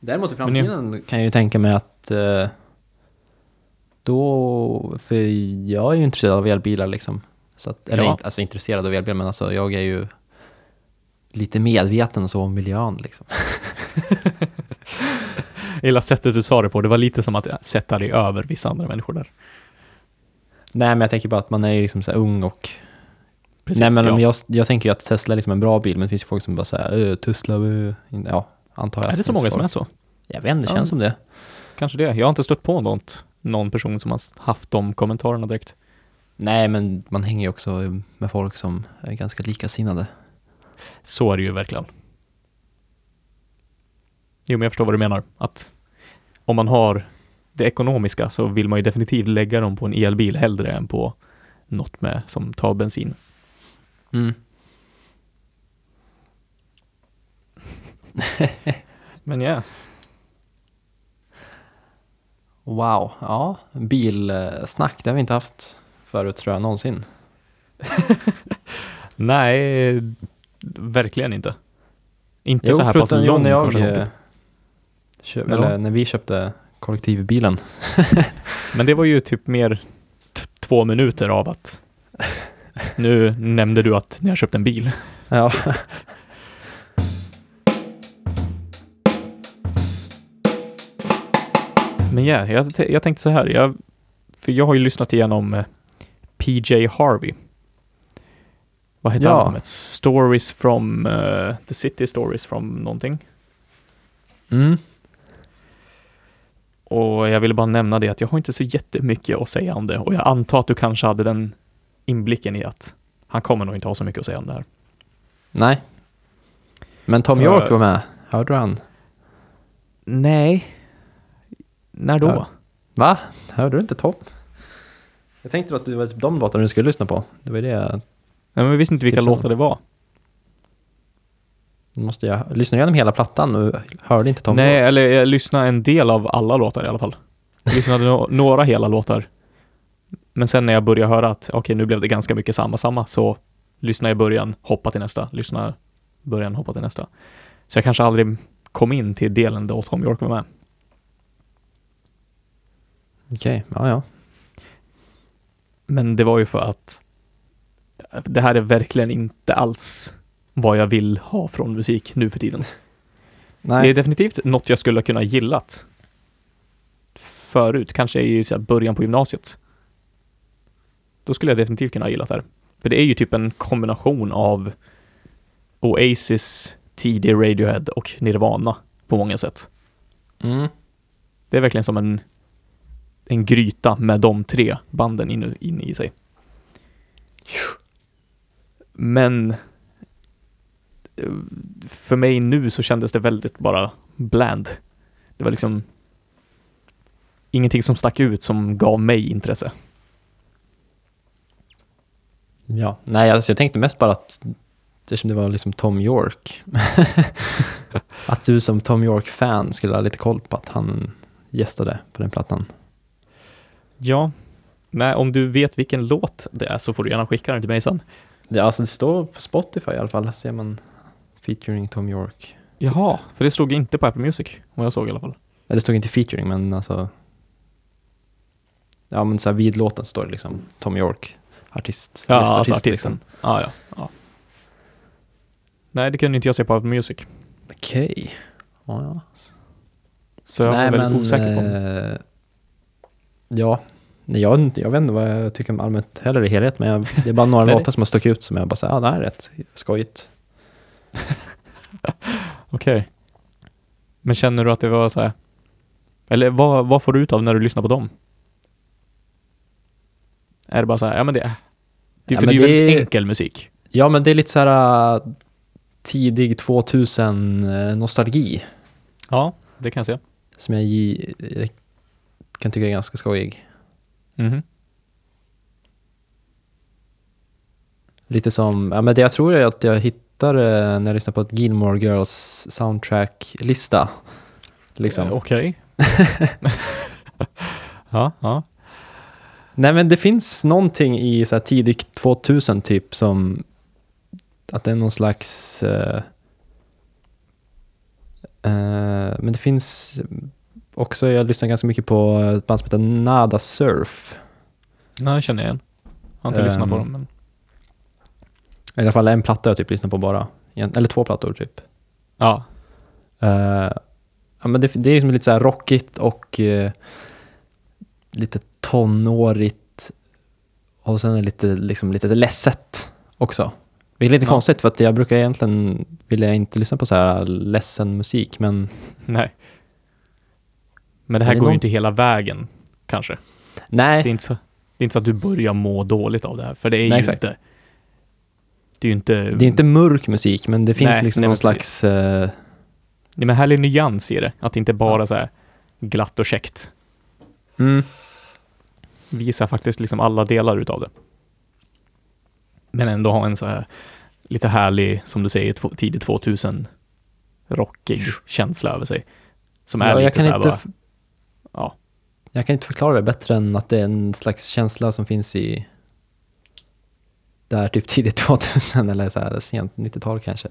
Däremot i Men jag- framtiden kan jag ju tänka mig att eh, då, för jag är ju intresserad av elbilar liksom. Så att, eller Ja. inte, alltså intresserad av elbilar, men alltså jag är ju lite medveten så om miljön liksom. gillar sättet du sa det på, det var lite som att sätta dig över vissa andra människor där. Nej, men jag tänker bara att man är ju liksom så ung och... Precis, Nej, men ja. jag, jag tänker ju att Tesla är liksom en bra bil, men det finns ju folk som bara säger Tesla, äh. ja, antar jag. Är det så många som är så? Jag vet inte, det känns som det. Kanske det. Jag har inte stött på något, någon person som har haft de kommentarerna direkt. Nej, men man hänger ju också med folk som är ganska likasinnade. Så är det ju verkligen. Jo, men jag förstår vad du menar. Att om man har det ekonomiska så vill man ju definitivt lägga dem på en elbil hellre än på något med som tar bensin. Mm. Men ja, Wow, ja, bilsnack, det har vi inte haft förut tror jag någonsin. nej, verkligen inte. Inte Jo, så här pass lång när jag, köp, eller när vi köpte kollektivbilen. Men det var ju typ mer två minuter av att nu nämnde du att ni har köpt en bil. Ja. Ja, jag, jag tänkte så här, jag, för jag har ju lyssnat igenom eh, PJ Harvey. Vad heter Ja. albumet? Stories from eh, the city, stories from någonting. Mm. Och jag ville bara nämna det att jag har inte så jättemycket att säga om det och jag antar att du kanske hade den inblicken i att han kommer nog inte ha så mycket att säga om det här. Nej. Men Tom York var med, hörde du han? Nej. När då? Ja. Va? Hörde du inte Tom? Jag tänkte att det var typ de låtarna du skulle lyssna på. Det var det jag Nej, men vi visste inte vilka låtar det var. måste jag lyssna igenom hela plattan och hörde inte Tom Nej, York. eller jag lyssnade en del av alla låtar i alla fall. Jag lyssnade no- några hela låtar. Men sen när jag började höra att okej, nu blev det ganska mycket samma, samma, så lyssnade jag i början, hoppa till nästa, lyssna början, hoppa till nästa. Så jag kanske aldrig kom in till delen då Tom York var med. Okej, ja ja. Men det var ju för att det här är verkligen inte alls vad jag vill ha från musik nu för tiden. Nej. Det är definitivt något jag skulle kunna gillat förut, kanske i början på gymnasiet. Då skulle jag definitivt kunna ha gillat det här. För det är ju typ en kombination av Oasis, tidig Radiohead och Nirvana på många sätt. Mm. Det är verkligen som en, en gryta med de tre banden inne, inne i sig. Men eh, för mig nu så kändes det väldigt bara bland. Det var liksom ingenting som stack ut som gav mig intresse. Ja, nej alltså jag tänkte mest bara att eftersom det var liksom Tom York. att du som Tom York-fan skulle ha lite koll på att han gästade på den plattan. Ja, nej, om du vet vilken låt det är så får du gärna skicka den till mig sen. Ja, alltså det står på Spotify i alla fall, ser man featuring Tom York. Jaha, för det stod inte på Apple Music, vad jag såg i alla fall. Eller det stod inte featuring, men alltså... Ja, men så här vid låten står det liksom Tom York, artist. Ja, alltså artisten. liksom. Ja, ja, ja. Nej, det kunde inte jag se på Apple Music. Okej. Ja, ja. Så jag var väldigt osäker på eh, Ja, jag, jag vet inte vad jag tycker om allmänt heller i helhet, men jag, det är bara några låtar som har stuckit ut som jag bara säger, ja det här är rätt skojigt. Okej. Men känner du att det var så här, eller vad, vad får du ut av när du lyssnar på dem? Är det bara så här, ja men det, det, Ja, för men det är ju väldigt enkel musik. Ja, men det är lite så här äh, tidig 2000 äh, nostalgi Ja, det kan jag se. som jag kan tycka är ganska skojig. Mhm. Lite som, ja men det jag tror är att jag hittar äh, när jag lyssnar på ett Gilmore Girls soundtrack-lista. Liksom. Eh, Okej. ja, ja. Nej men det finns någonting i så här tidigt 2000 typ som att det är någon slags eh, eh, men det finns också, jag lyssnar ganska mycket på ett band som heter Nada Surf. Nej, jag känner igen. Jag har inte lyssnat på Ehm, dem, men I alla fall en platta jag typ lyssnar på bara. Eller två plattor typ. ja. Eh, ja, men det, det är liksom lite så rockigt och eh, lite tonårigt och sen är det lite, liksom, lite ledset också. Det är lite Ja. konstigt för att jag brukar egentligen vilja inte lyssna på så här ledsen musik men Nej. Men det här Är det går ju någon- inte hela vägen, kanske. nej, Det är, inte så, det är inte så att du börjar må dåligt av det här, för det är Nej, ju exakt. inte... Det är ju inte... det är inte mörk musik men det finns Nej, liksom nej, någon men slags eh, Nej, men härlig nyans i det. Att det inte bara så här glatt och käckt. mm, Visar faktiskt liksom alla delar utav det. Men ändå ha en så här lite härlig, som du säger, tidigt 2000 rockig känsla över sig. Som är ja, lite jag, kan så här inte, bara, ja. jag kan inte förklara det bättre än att det är en slags känsla som finns i där typ tidigt 2000 eller så här sent 90-tal kanske.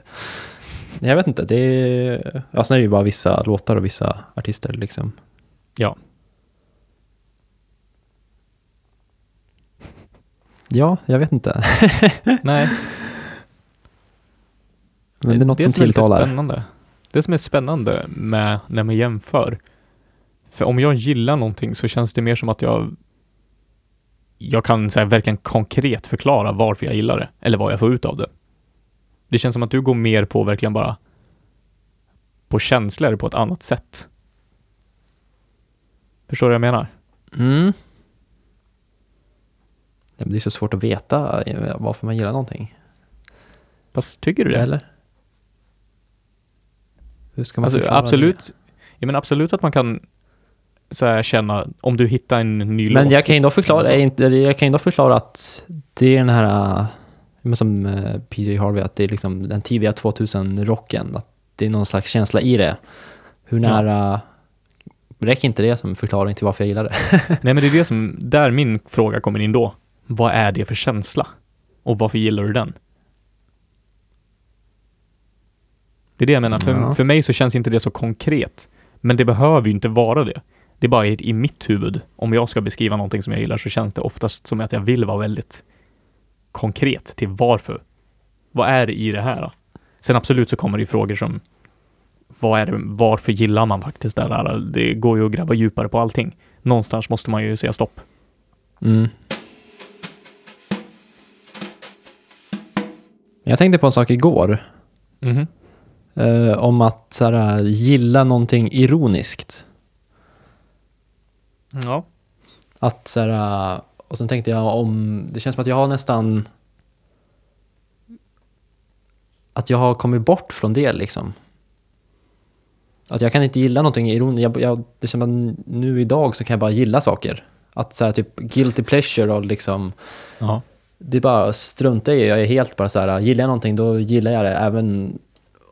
Jag vet inte, det är, ja, sen är det ju bara vissa låtar och vissa artister liksom. Ja. Ja, jag vet inte. Nej, Men det är något som som är lite tilltalar. Spännande. Det som är spännande med när man jämför. För om jag gillar någonting så känns det mer som att jag jag kan så här, verkligen konkret förklara varför jag gillar det, eller vad jag får ut av det. Det känns som att du går mer på verkligen bara på känslor på ett annat sätt. Förstår du vad jag menar? Mm. Det är så svårt att veta eh, varför man gillar någonting. Fast tycker du det? Eller? Hur ska man Alltså, absolut. Ja, men absolut att man kan så här, känna, om du hittar en ny? Men låt. jag kan ju ändå förklara, Så. jag, kan ju ändå förklara att det är den här, men som äh, PJ Harvey, att det är liksom den tidiga 2000-rocken, att det är någon slags känsla i det. Hur Ja. nära, räcker inte det som förklaring till varför jag gillar det? Nej, men det är det som, där min fråga kommer in då. Vad är det för känsla? Och varför gillar du den? Det är det jag menar. För, Ja. för mig så känns inte det så konkret. Men det behöver ju inte vara det. Det är bara i, i mitt huvud. Om jag ska beskriva någonting som jag gillar så känns det oftast som att jag vill vara väldigt konkret till varför. Vad är det i det här? Sen absolut så kommer det ju frågor som vad är det, varför gillar man faktiskt det här? Det går ju att gräva djupare på allting. Någonstans måste man ju säga stopp. Mm. Jag tänkte på en sak igår. Mhm. eh, om att här, gilla någonting ironiskt. Ja. Att så här, och sen tänkte jag om, det känns som att jag har nästan att jag har kommit bort från det liksom. Att jag kan inte gilla någonting ironiskt. Jag, jag, det känns som att nu idag så kan jag bara gilla saker. Att så här, typ guilty pleasure och liksom Ja. det är bara strunta i. Jag är helt bara så här, gillar jag någonting då gillar jag det. Även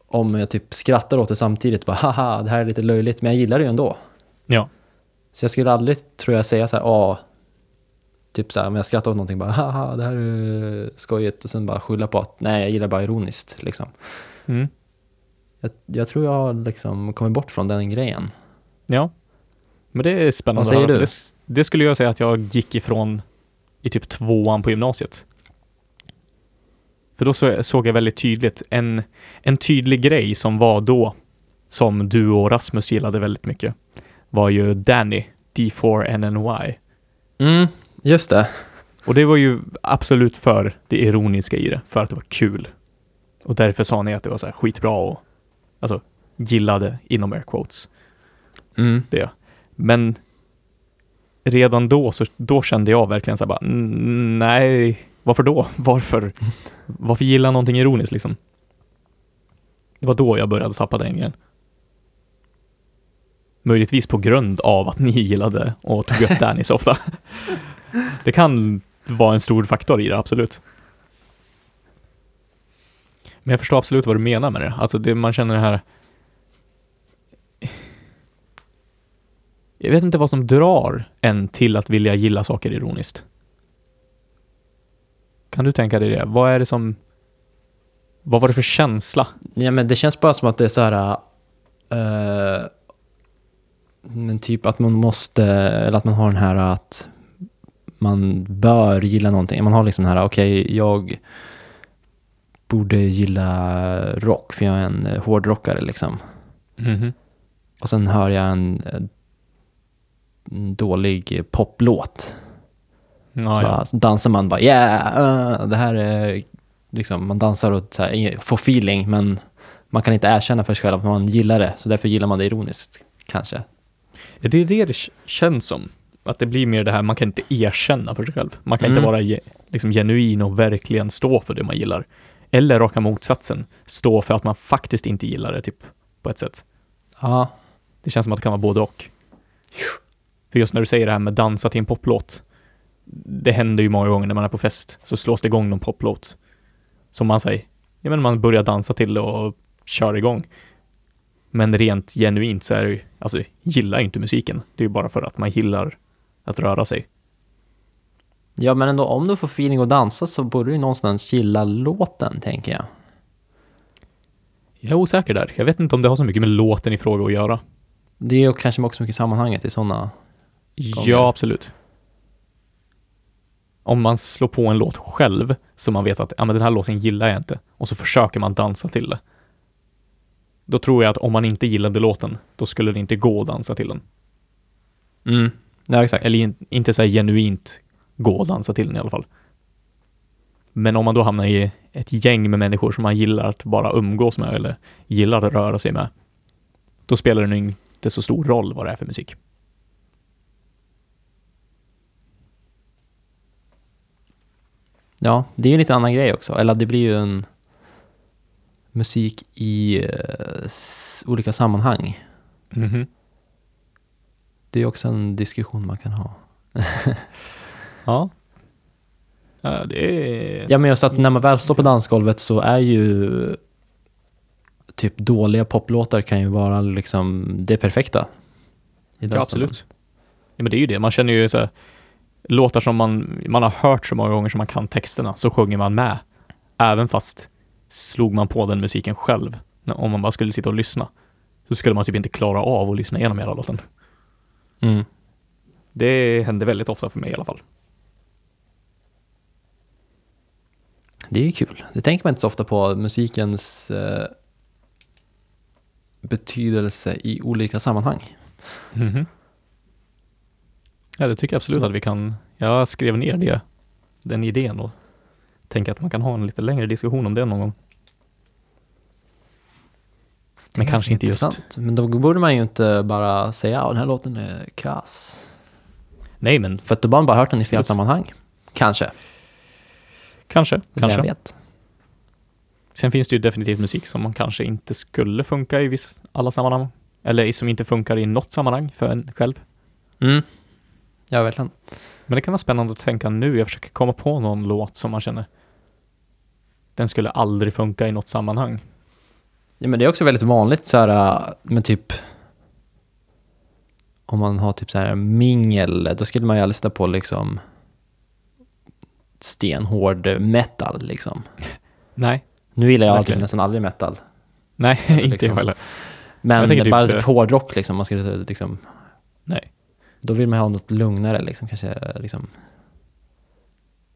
om jag typ skrattar åt det samtidigt. Bara haha, det här är lite löjligt. Men jag gillar det ju ändå. Ja. Så jag skulle aldrig, tror jag, säga så här, ja. Typ så här, om jag skrattar åt någonting bara haha, det här är skojigt. Och sen bara skylla på att nej, jag gillar bara ironiskt liksom. Mm. Jag, jag tror jag har liksom kommit bort från den grejen. Ja. Men det är spännande. Vad säger du? Det, det skulle jag säga att jag gick ifrån i typ tvåan på gymnasiet. För då så, såg jag väldigt tydligt en, en tydlig grej som var då, som du och Rasmus gillade väldigt mycket, var ju Danny, D4NNY. Mm, just det. Och det var ju absolut för det ironiska i det, för att det var kul. Och därför sa ni att det var så skitbra och alltså gillade inom air quotes. Mm. det. Men redan då, så då kände jag verkligen så här bara, "Mm, nej, varför då? Varför? Varför gilla någonting ironiskt liksom? Det var då jag började tappa den grejen. Möjligtvis på grund av att ni gillade och tog upp Danny så ofta. Det kan vara en stor faktor i det, absolut. Men jag förstår absolut vad du menar med det. Alltså det, man känner det här Jag vet inte vad som drar en till att vilja gilla saker ironiskt. Kan du tänka dig det? Vad är det som... Vad var det för känsla? Ja, men det känns bara som att det är så här... eh, men typ att man måste, eller att man har den här att man bör gilla någonting. Man har liksom den här, okej, jag borde gilla rock för jag är en eh, hårdrockare liksom. Mhm. Och sen hör jag en, en dålig poplåt. Ja, Så ja. dansar man bara yeah, uh, det här är liksom, man dansar och så här, får feeling men man kan inte erkänna för sig själv att man gillar det, så därför gillar man det ironiskt kanske. Det är det det känns som. Att det blir mer det här, man kan inte erkänna för sig själv. Man kan Mm. inte vara liksom genuin och verkligen stå för det man gillar. Eller raka motsatsen, stå för att man faktiskt inte gillar det, typ, på ett sätt. Ja, Det känns som att det kan vara både och. För just när du säger det här med dansa till en poplåt. Det händer ju många gånger när man är på fest, så slås det igång någon poplåt. Som man säger, ja men man börjar dansa till och kör igång. Men rent genuint så är det ju, alltså gillar inte musiken. Det är ju bara för att man gillar att röra sig. ja men ändå om du får feeling att dansa så borde du ju någonstans gilla låten tänker jag. Jag är osäker där. Jag vet inte om det har så mycket med låten i fråga att göra. Det är ju kanske också mycket sammanhanget i sådana. Gånger. Ja, absolut. Om man slår på en låt själv, så man vet att ja, men den här låten gillar jag inte, och så försöker man dansa till det. Då tror jag att om man inte gillade låten, då skulle det inte gå att dansa till den. Mm. Ja, exakt. Eller in, inte så här genuint gå och dansa till den i alla fall. Men om man då hamnar i ett gäng med människor som man gillar att bara umgås med eller gillar att röra sig med, då spelar det nog inte så stor roll vad det är för musik. Ja, det är ju lite annan grej också. Eller det blir ju en musik i eh, olika sammanhang. Mhm. Det är också en diskussion man kan ha. Ja. Ja, det är... Ja, men just att när man väl står på dansgolvet så är ju typ dåliga poplåtar kan ju vara liksom det perfekta. Ja, absolut. Ja, men det är ju det. Man känner ju så här, låtar som man, man har hört så många gånger som man kan texterna, så sjunger man med. Även fast slog man på den musiken själv om man bara skulle sitta och lyssna, så skulle man typ inte klara av att lyssna igenom hela låten. Mm. Det händer väldigt ofta för mig i alla fall. Det är ju kul. Det tänker man inte så ofta på, musikens eh, betydelse i olika sammanhang. Mhm. Ja, det tycker jag absolut Så. att vi kan. Jag skrev ner det, den idén och tänker att man kan ha en lite längre diskussion om det någon gång. Men kanske inte just- intressant. Men då borde man ju inte bara säga att den här låten är kass. Nej, men För att då har man bara hört den i fel Absolut. sammanhang. Kanske. kanske, kanske. vet. Sen finns det ju definitivt musik som man kanske inte skulle funka i viss, alla sammanhang. Eller som inte funkar i något sammanhang för en själv. Mm. Ja, verkligen. Men det kan vara spännande att tänka nu. Jag försöker komma på någon låt som man känner den skulle aldrig funka i något sammanhang. Ja, men det är också väldigt vanligt så här äh, med typ om man har typ så här mingel, då skulle man ju aldrig sätta på liksom stenhård metal liksom. Nej, Nu gillar jag Verkligen. nästan aldrig metal. nej, inte Liksom. jag heller. Men Jag bara typ, typ hårdrock liksom, man skulle liksom, Nej. Då vill man ha något lugnare liksom, kanske liksom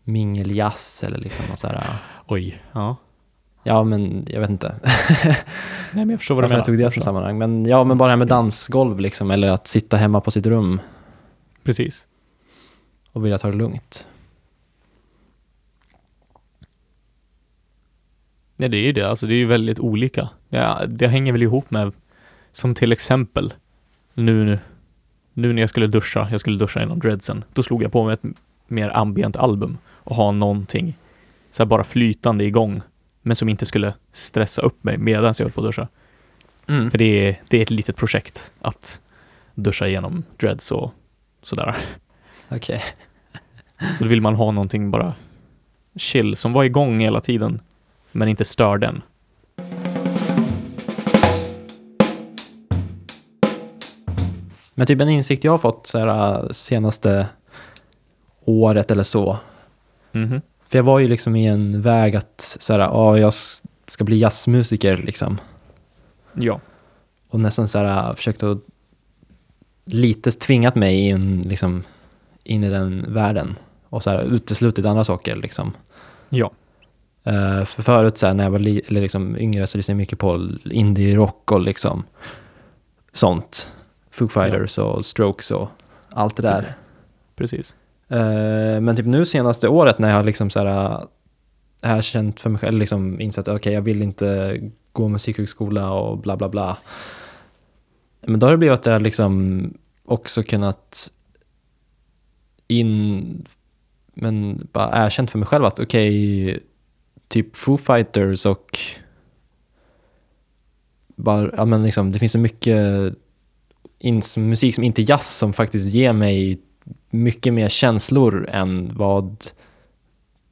mingeljazz eller liksom något så här, äh, Oj, ja. ja men jag vet inte. Nej, men jag förstår vad du menar. jag tog det som sammanhang. Men ja, men bara det här med dansgolv liksom, eller att sitta hemma på sitt rum Precis. och vilja ta det lugnt. Nej, det är ju det. Alltså, det är ju väldigt olika. Ja, det hänger väl ihop med, som till exempel, nu, nu, nu när jag skulle duscha, jag skulle duscha genom dreadsen, då slog jag på mig ett mer ambient album och ha någonting så här bara flytande igång, men som inte skulle stressa upp mig medan jag höll på att duscha. Mm. För det är, det är ett litet projekt att duscha igenom dreads och sådär. Okej. Så då vill man ha någonting bara chill som var igång hela tiden, men inte stör den. Men typ en insikt jag har fått så här, äh, senaste året eller så. Mhm. För jag var ju liksom i en väg att så här, ja, jag ska bli jazzmusiker liksom. Ja. Och nästan så här, äh, försökt att lite tvingat mig in, liksom, in i den världen. Och så här, uteslutit andra saker liksom. Ja. Eh, för förut så här, när jag var li- eller liksom yngre så lyssnade jag mycket på indie-rock och liksom sånt. Foo Fighters och Strokes och allt det där. Precis. Eh, men typ nu senaste året när jag har liksom så här, känt för mig själv, liksom insett att okej jag vill inte gå musikhögskola och bla bla bla. Men då har det blivit att jag liksom också kunnat in, men bara erkänt för mig själv att okej, typ Foo Fighters och bara, ja men liksom det finns så mycket musik som inte är jazz som faktiskt ger mig mycket mer känslor än vad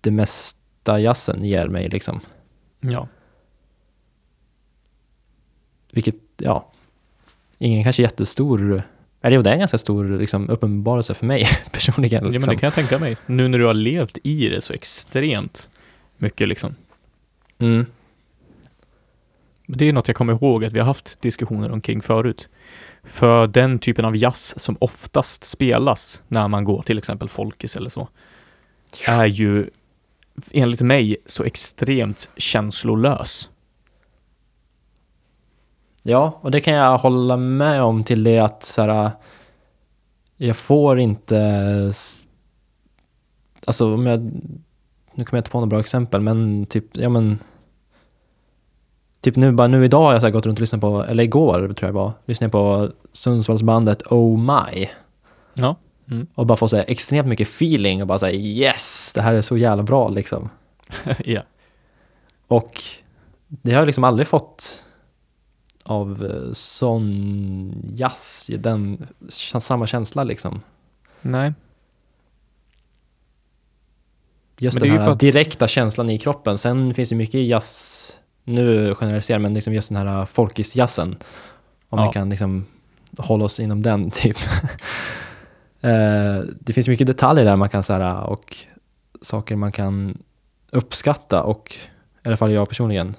det mesta jazzen ger mig liksom. Ja. Vilket, ja, ingen kanske jättestor, eller jo det är en ganska stor liksom, uppenbarelse för mig personligen. ja, men Liksom. det kan jag tänka mig. Nu när du har levt i det så extremt mycket liksom. mm. Men Det är något jag kommer ihåg att vi har haft diskussioner omkring förut. För den typen av jazz som oftast spelas när man går till exempel Folkis eller så, är ju enligt mig så extremt känslolös. Ja, och det kan jag hålla med om till det att så här, jag får inte, alltså om jag, nu kommer jag inte på några bra exempel, men typ, ja men, typ nu, bara nu idag har jag så här gått runt och lyssnat på, eller igår tror jag det var, lyssnade på Sundsvallsbandet Oh My Ja. Mm. och bara få så här extremt mycket feeling och bara säga yes, det här är så jävla bra liksom. ja. Och det har jag liksom aldrig fått av eh, sån jazz, den samma känsla liksom. Nej. Just Men den här för att- direkta känslan i kroppen. Sen finns det mycket i jazz, nu generaliserar men liksom just den här folkisjazzen. Om Ja. vi kan liksom hålla oss inom den typ. Eh, det finns mycket detaljer där man kan så här, och saker man kan uppskatta och i alla fall jag personligen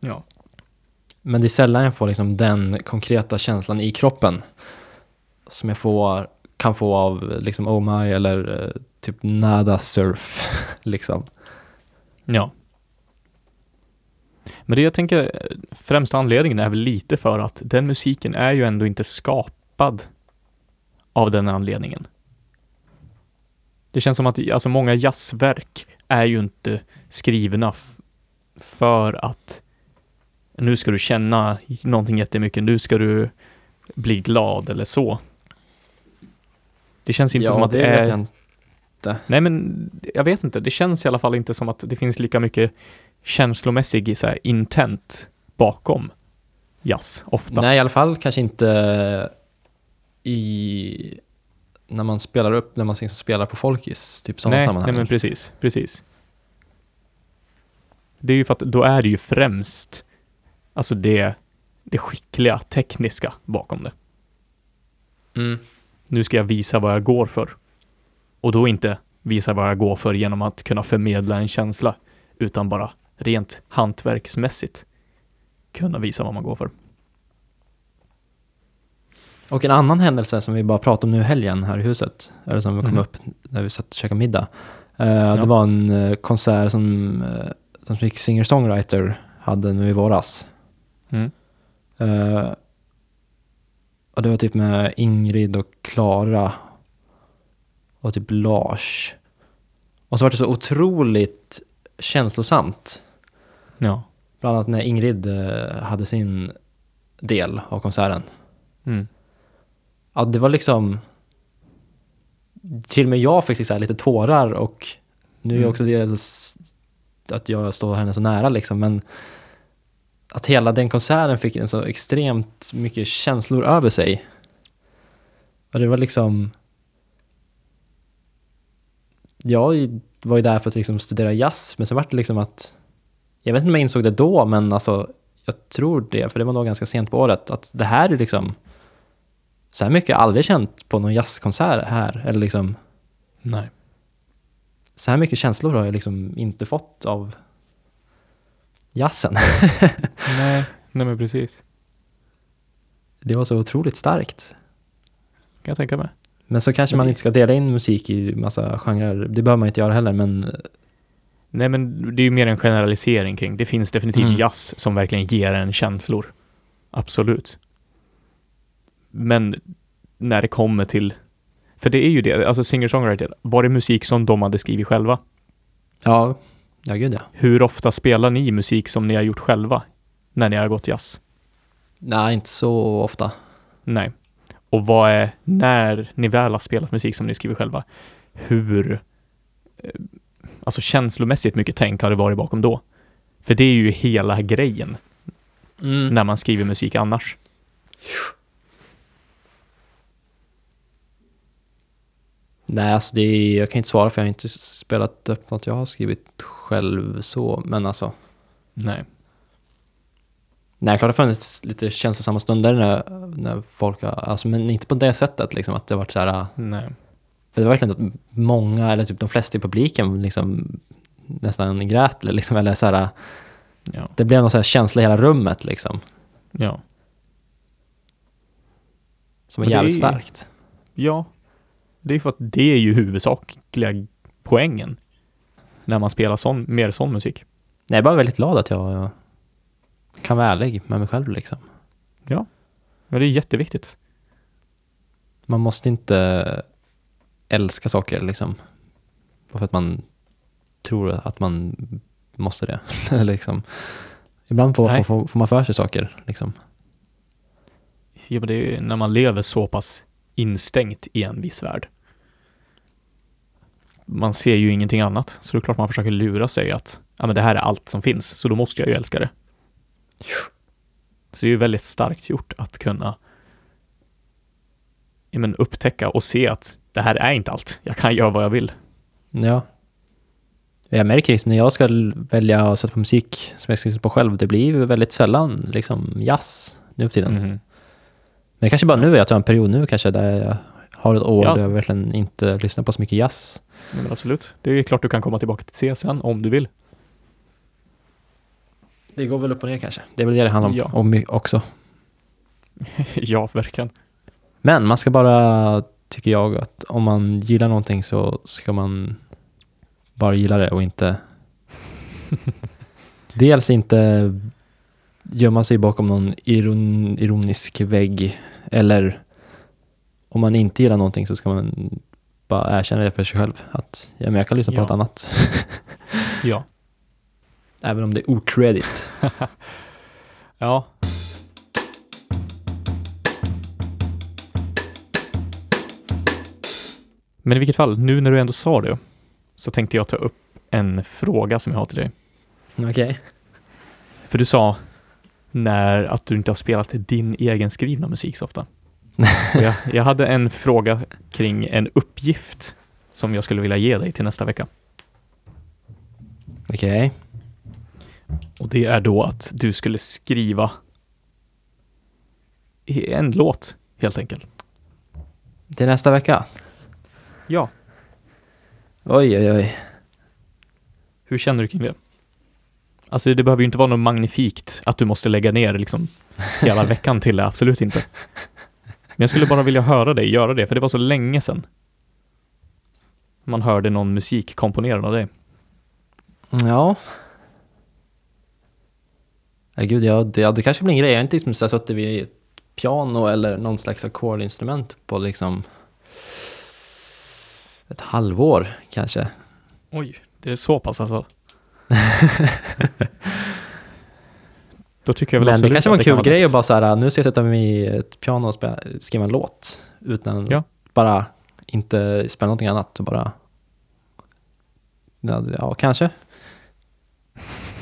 Ja. Men det är sällan jag får liksom den konkreta känslan i kroppen som jag får, kan få av liksom Oh My eller eh, typ Nada Surf. liksom. Ja. Men det jag tänker, främsta anledningen är väl lite för att den musiken är ju ändå inte skapad av den anledningen. Det känns som att alltså många jazzverk är ju inte skrivna för att nu ska du känna någonting jättemycket, nu ska du bli glad eller så. Det känns inte ja, som att det det är... jag inte. Nej, men jag vet inte. Det känns i alla fall inte som att det finns lika mycket känslomässig så här, intent bakom jazz oftast. Nej, i alla fall kanske inte i när man spelar upp, när man liksom spelar på folkis, typ sådana nej, sammanhang. Nej, men precis, precis. Det är ju för att då är det ju främst alltså det, det skickliga, tekniska bakom det. Mm. Nu ska jag visa vad jag går för. Och då inte visa vad jag går för genom att kunna förmedla en känsla, utan bara rent hantverksmässigt kunna visa vad man går för. Och en annan händelse som vi bara pratade om nu i helgen här i huset, eller som kom Mhm. upp när vi satt och käkade middag. Eh, Det var en eh, konsert som, uh, som Singer-Songwriter hade nu i våras. Mm. Eh, och det var typ med Ingrid och Klara och typ Lars. Och så var det så otroligt känslosamt. Ja. Bland annat när Ingrid eh, hade sin del av konserten. Mm. Ja, det var liksom... Till och med jag fick liksom lite tårar och nu är Mm. också dels att jag står henne så nära liksom, men att hela den konserten fick en så extremt mycket känslor över sig. Och det var liksom... Jag var ju där för att liksom studera jazz, men så var det liksom att... Jag vet inte om jag insåg det då, men alltså jag tror det, för det var nog ganska sent på året, att det här är liksom... Så här mycket har jag aldrig känt på någon jazzkonsert här, eller liksom... Nej. Så här mycket känslor har jag liksom inte fått av jazzen. Nej, nej men precis. Det var så otroligt starkt. Kan jag tänka mig. Men så kanske man inte ska dela in musik i massa genrer. Det behöver man inte göra heller, men Nej, men det är ju mer en generalisering kring. Det finns definitivt Mm. jazz som verkligen ger en känslor. Absolut. Men när det kommer till, för det är ju det, alltså singer-songwriter, var det musik som de hade skrivit själva? ja, ja gud ja. Hur ofta spelar ni musik som ni har gjort själva när ni har gått jazz? Nej, inte så ofta. Nej. Och vad är, när ni väl har spelat musik som ni skriver själva, hur, eh, alltså känslomässigt mycket tänk har det varit bakom då? För det är ju hela grejen Mm. när man skriver musik annars. Nej, alltså det är, jag kan inte svara för jag har inte spelat upp något jag har skrivit själv så, men alltså. Nej. Nej, klart det har funnits lite känslosamma stunder när, när folk har, alltså men inte på det sättet liksom att det har varit så här, Nej. för det var verkligen att många, eller typ de flesta i publiken liksom nästan grät liksom, eller så här, Ja. det blev någon så här känsla i hela rummet liksom, Ja. som det jävligt är- starkt. Ja. Det är för att det är ju huvudsakliga poängen när man spelar sån, mer sån musik. Jag är bara väldigt glad att jag kan vara ärlig med mig själv liksom. Ja. Men det är jätteviktigt. Man måste inte älska saker liksom. Bara för att man tror att man måste det. Liksom. Ibland får, får, får man för sig saker liksom. Ja, men det är ju när man lever så pass instängt i en viss värld. Man ser ju ingenting annat, så det är klart man försöker lura sig att ja, men det här är allt som finns, så då måste jag ju älska det. Så det är ju väldigt starkt gjort att kunna ja, men upptäcka och se att det här är inte allt. Jag kan göra vad jag vill. Ja. Jag märker liksom när jag ska välja att sätta på musik som jag ska lyssna på själv, det blir väldigt sällan liksom jazz nu för tiden. Mhm. Men det kanske bara nu är att jag har en period nu kanske där jag har ett år Ja. där jag verkligen inte lyssnar på så mycket jazz. Ja, men absolut. Det är klart du kan komma tillbaka till CSN om du vill. Det går väl upp och ner kanske. Det är väl det det handlar om, Ja. om också. ja, verkligen. Men man ska bara, tycker jag, att om man gillar någonting så ska man bara gilla det och inte... dels inte gömma sig bakom någon iron, ironisk vägg eller om man inte gillar någonting så ska man bara erkänna det för sig själv att ja, men jag kan lyssna på Ja. något annat. Ja. Även om det är okredit. Ja. Men i vilket fall, nu när du ändå sa det, så tänkte jag ta upp en fråga som jag har till dig. Okej. För du sa när att du inte har spelat din egen skrivna musik så ofta. Jag, jag hade en fråga kring en uppgift som jag skulle vilja ge dig till nästa vecka. Okej. Och det är då att du skulle skriva en låt, helt enkelt. Till nästa vecka? Ja. Oj, oj, oj. Hur känner du kring det? Alltså det behöver ju inte vara något magnifikt att du måste lägga ner liksom hela veckan till det, absolut inte. Men jag skulle bara vilja höra dig göra det, för det var så länge sedan man hörde någon musik komponerad av dig. Ja. Ja, gud, ja, det, ja, det kanske blir en grej. Jag har inte liksom så här suttit vid ett piano eller någon slags ackordinstrument på liksom ett halvår kanske. Oj, det är så pass alltså. Då tycker jag väl Men det kanske var en kul grej att bara så här, nu ska jag sätta mig vid ett piano och spela, skriva en låt utan Ja. bara inte spela någonting annat och bara ja, kanske.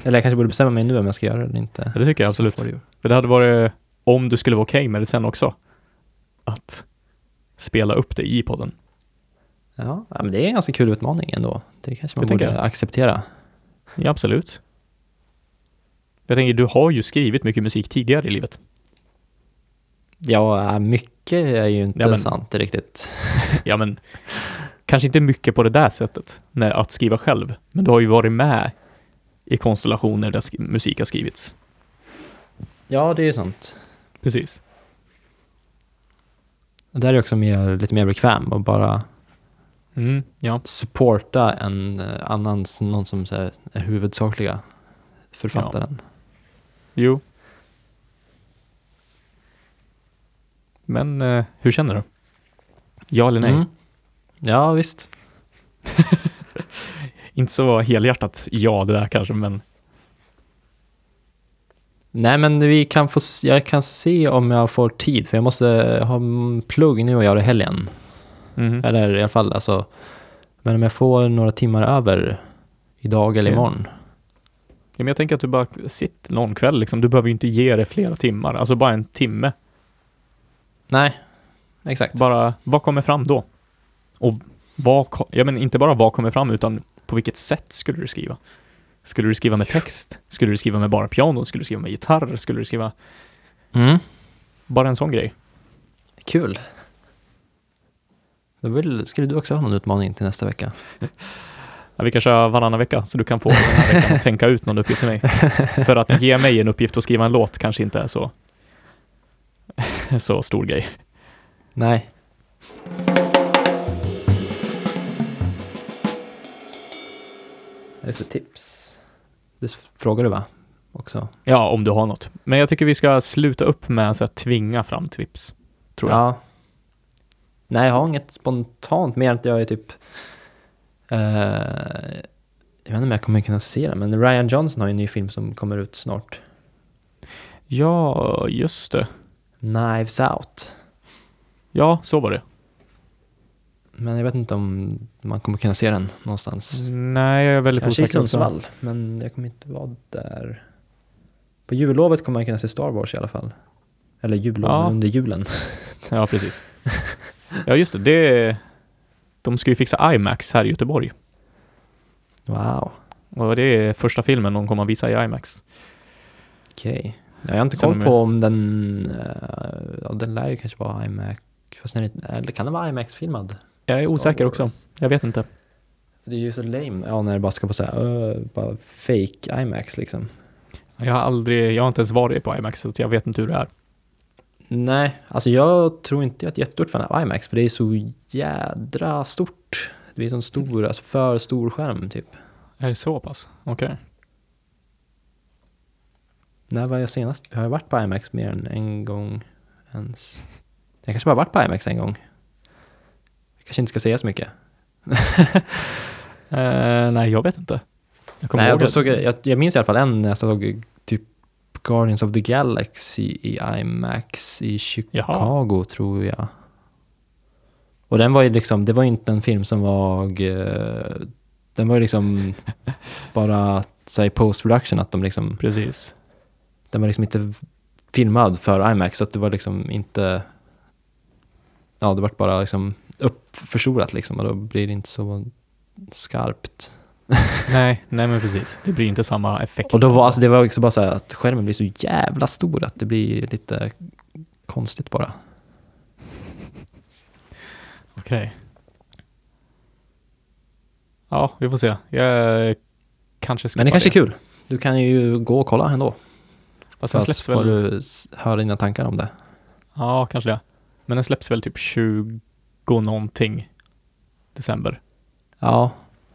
Eller jag kanske borde bestämma mig nu om jag ska göra det eller inte. Ja, det tycker jag absolut. det För det hade varit, om du skulle vara okej med det sen också, att spela upp det i podden. Ja, men det är en ganska kul utmaning ändå. Det kanske man Det borde acceptera. Ja, absolut. Jag tänker, du har ju skrivit mycket musik tidigare i livet. Ja, mycket är ju inte Ja, men- sant riktigt. Ja, men kanske inte mycket på det där sättet, när, att skriva själv. Men du har ju varit med i konstellationer där musik har skrivits. Ja, det är ju sant. Precis. Och där är jag också mer, lite mer bekväm och bara Mm, ja. supporta en eh, annan, någon som så här, är huvudsakliga författaren. Jo. Men eh, hur känner du? Ja eller nej? Mm. Ja, visst. Inte så helhjärtat ja det där kanske, men Nej, men vi kan få, jag kan se om jag får tid, för jag måste ha plugg nu och göra i helgen. mhm. Eller i alla fall, alltså. Men om jag får några timmar över idag eller imorgon. Ja, men jag tänker att du bara sitter någon kväll liksom. Du behöver ju inte ge det flera timmar, alltså bara en timme. Nej, exakt. Bara, vad kommer fram då? Och vad, ja men inte bara vad kommer fram, utan på vilket sätt skulle du skriva? Skulle du skriva med text? Skulle du skriva med bara piano? Skulle du skriva med gitarr? Skulle du skriva Mm. bara en sån grej? Kul. Då vill, skulle du också ha någon utmaning till nästa vecka? Ja, vi kan köra varannan vecka, så du kan få den här veckan att tänka ut någon uppgift till mig. För att ge mig en uppgift att skriva en låt kanske inte är så, så stor grej. Nej. Just det, tips. Det frågar du va? Också. Ja, om du har något. Men jag tycker vi ska sluta upp med att så tvinga fram tips. Tror jag. Ja. Nej, jag har inget spontant mer än att jag är typ... eh, jag vet inte om jag kommer kunna se den, men Ryan Johnson har ju en ny film som kommer ut snart. Ja, just det. Knives Out. Ja, så var det. Men jag vet inte om man kommer kunna se den någonstans. Nej, jag är väldigt Kanske i osäker också. Sundsvall, men jag kommer inte vara där. På jullovet kommer man kunna se Star Wars i alla fall. Eller jullov, Ja. under julen. Ja, precis. Ja, just det. det. De ska ju fixa IMAX här i Göteborg. Wow, Och det är första filmen de kommer att visa i IMAX. okej. Jag har inte koll på om den... eh, ja, den lär ju kanske vara IMAX. Fast den eller kan den vara IMAX-filmad? Jag är Star osäker Wars? också. Jag vet inte. Det är ju så lame, ja, när det bara ska vara så här, uh, bara fake IMAX liksom. Jag har aldrig, jag har inte ens varit på IMAX, så jag vet inte hur det är. Nej, alltså jag tror inte jag är ett jättestort fan av IMAX, för det är så jädra stort. Det är så stor, alltså för stor skärm typ. Är det så pass? Okej. När var jag senast? Har jag varit på IMAX mer än en gång ens? Jag kanske bara varit på IMAX en gång. Jag kanske inte ska säga så mycket. Eh, nej, jag vet inte. Jag Nej, det. såg jag, jag, jag minns i alla fall en när jag såg typ Guardians of the Galaxy i IMAX i Chicago tror jag. Och den var ju liksom, det var ju inte en film som var, eh, den var ju liksom bara så i post-production att de liksom, Precis. den var liksom inte filmad för IMAX så att det var liksom inte, ja det var bara liksom uppförstorat liksom och då blir det inte så skarpt. nej, nej men precis. Det blir inte samma effekt. Och då var alltså, det var också bara så att skärmen blir så jävla stor att det blir lite konstigt bara. Okej. Ja, vi får se. Jag kanske skippar Men det kanske är kul. Du kan ju gå och kolla ändå. Fast den släpps får väl... du s- höra dina tankar om det. Ja, kanske det. Men den släpps väl typ 20 någonting december. Ja.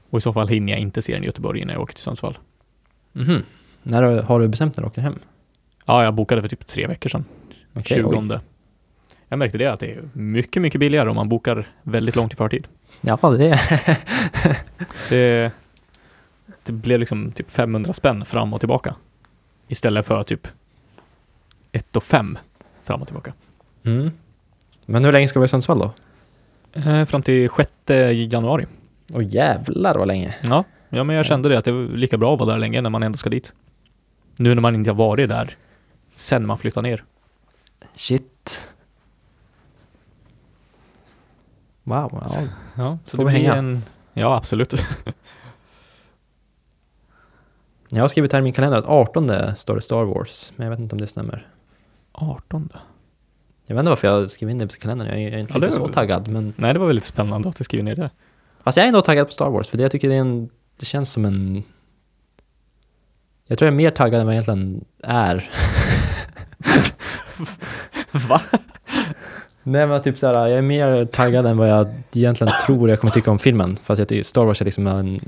Och i så fall hinner jag inte se den i Göteborg innan jag åker till Sundsvall. Mhm. När har- har du bestämt när du åker hem? Ja, jag bokade för typ tre veckor sedan. Okej, 20. oj. Jag märkte det att det är mycket, mycket billigare om man bokar väldigt långt i förtid. Ja, det är Det, det blev liksom typ 500 spänn fram och tillbaka. Istället för typ 1 och 5 fram och tillbaka. mm. Men hur länge ska du vara i Sundsvall då? Eh, fram till 6 januari. Åh jävlar vad länge. Ja, ja, men jag kände det att det var lika bra att vara där länge när man ändå ska dit. Nu när man inte har varit där sen man flyttar ner. Shit. Wow. Ja. Ja, så Får det vi hänga? en... Ja, absolut. Jag har skrivit här i min kalender att 18 står det Star Wars, men jag vet inte om det stämmer. 18. Jag vet inte varför jag skrev in det på kalendern, jag är inte Ja, det- så taggad. Men Nej, det var väldigt spännande att du skriver ner det. Fast jag är ändå taggad på Star Wars, för det jag tycker det, är en, det känns som en... Jag tror jag är mer taggad än vad jag egentligen är. Va? Nej men typ såhär, jag är mer taggad än vad jag egentligen tror jag kommer tycka om filmen. För att jag Star Wars är liksom en,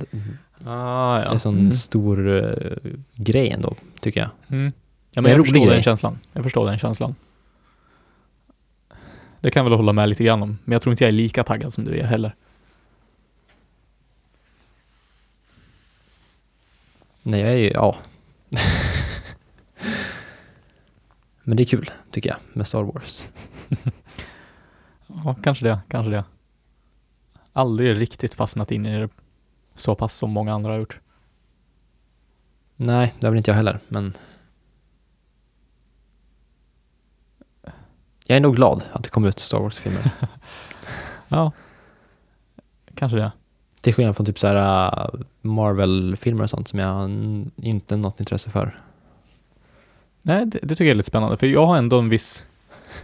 Ah, ja. en sån Mm. stor eh, grej ändå, tycker jag. Mm. Ja, men en jag förstår den grej. känslan. Jag förstår den känslan. Det kan jag väl hålla med lite grann om, men jag tror inte jag är lika taggad som du är heller. Nej, jag är ju, ja. men det är kul, tycker jag, med Star Wars. Ja, kanske det, kanske det. Aldrig riktigt fastnat in i det så pass som många andra har gjort. Nej, det har väl inte jag heller, men... Jag är nog glad att det kommer ut Star Wars-filmer. Ja, kanske det. Till skillnad från typ så här uh, Marvel-filmer och sånt som jag inte har något intresse för. Nej, det, det tycker jag är lite spännande, för jag har ändå en viss...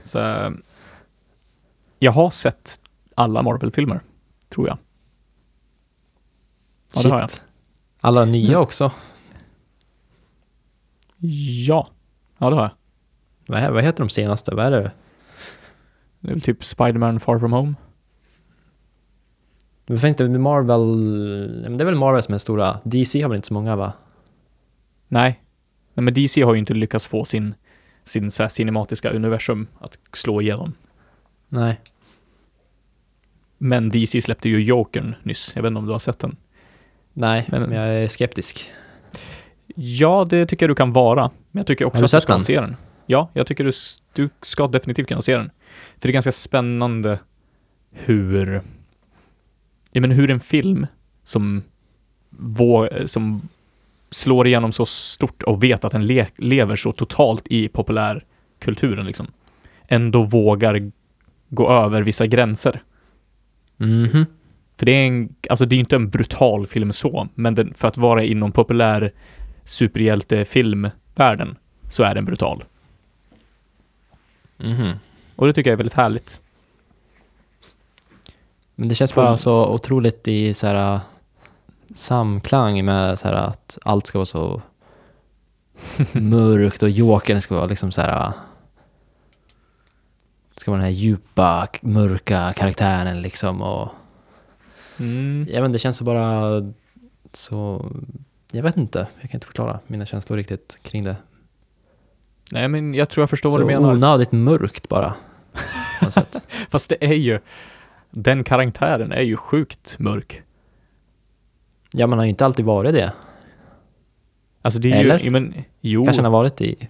Så, jag har sett alla Marvel-filmer, tror jag. Ja, det har jag. Alla nya Mm. också. Ja, ja det har jag. Vad, vad heter de senaste? Vad är det? Det är väl typ Spider-Man Far From Home. Varför inte Marvel? Det är väl Marvel som är stora. DC har väl inte så många va? Nej. Nej, men DC har ju inte lyckats få sin, sin så cinematiska universum att slå igenom. Nej. Men DC släppte ju Jokern nyss. Jag vet inte om du har sett den? Nej, Men- men jag är skeptisk. Ja, det tycker jag du kan vara. Men jag tycker också att du ska den? se den. Ja, jag tycker du, du ska definitivt kunna se den. För det är ganska spännande hur, jag menar hur en film som, vå, som slår igenom så stort och vet att den le, lever så totalt i populärkulturen liksom, ändå vågar gå över vissa gränser. Mhm. För det är en, alltså det är inte en brutal film så, men den, för att vara inom populär superhjältefilmvärlden så är den brutal. Mhm. Och det tycker jag är väldigt härligt. Men det känns bara så otroligt i så här uh, samklang med så här att allt ska vara så mörkt och Jokern ska vara liksom så här... Det ska vara den här djupa, mörka karaktären liksom och... Mm. Vet inte, det känns så bara så... Jag vet inte, jag kan inte förklara mina känslor riktigt kring det. Nej, men jag tror jag förstår så vad du menar. onödigt mörkt bara. Fast det är ju, den karaktären är ju sjukt mörk. Ja, man har ju inte alltid varit det. Alltså det är Eller? ju, men, jo, Kanske han har varit i...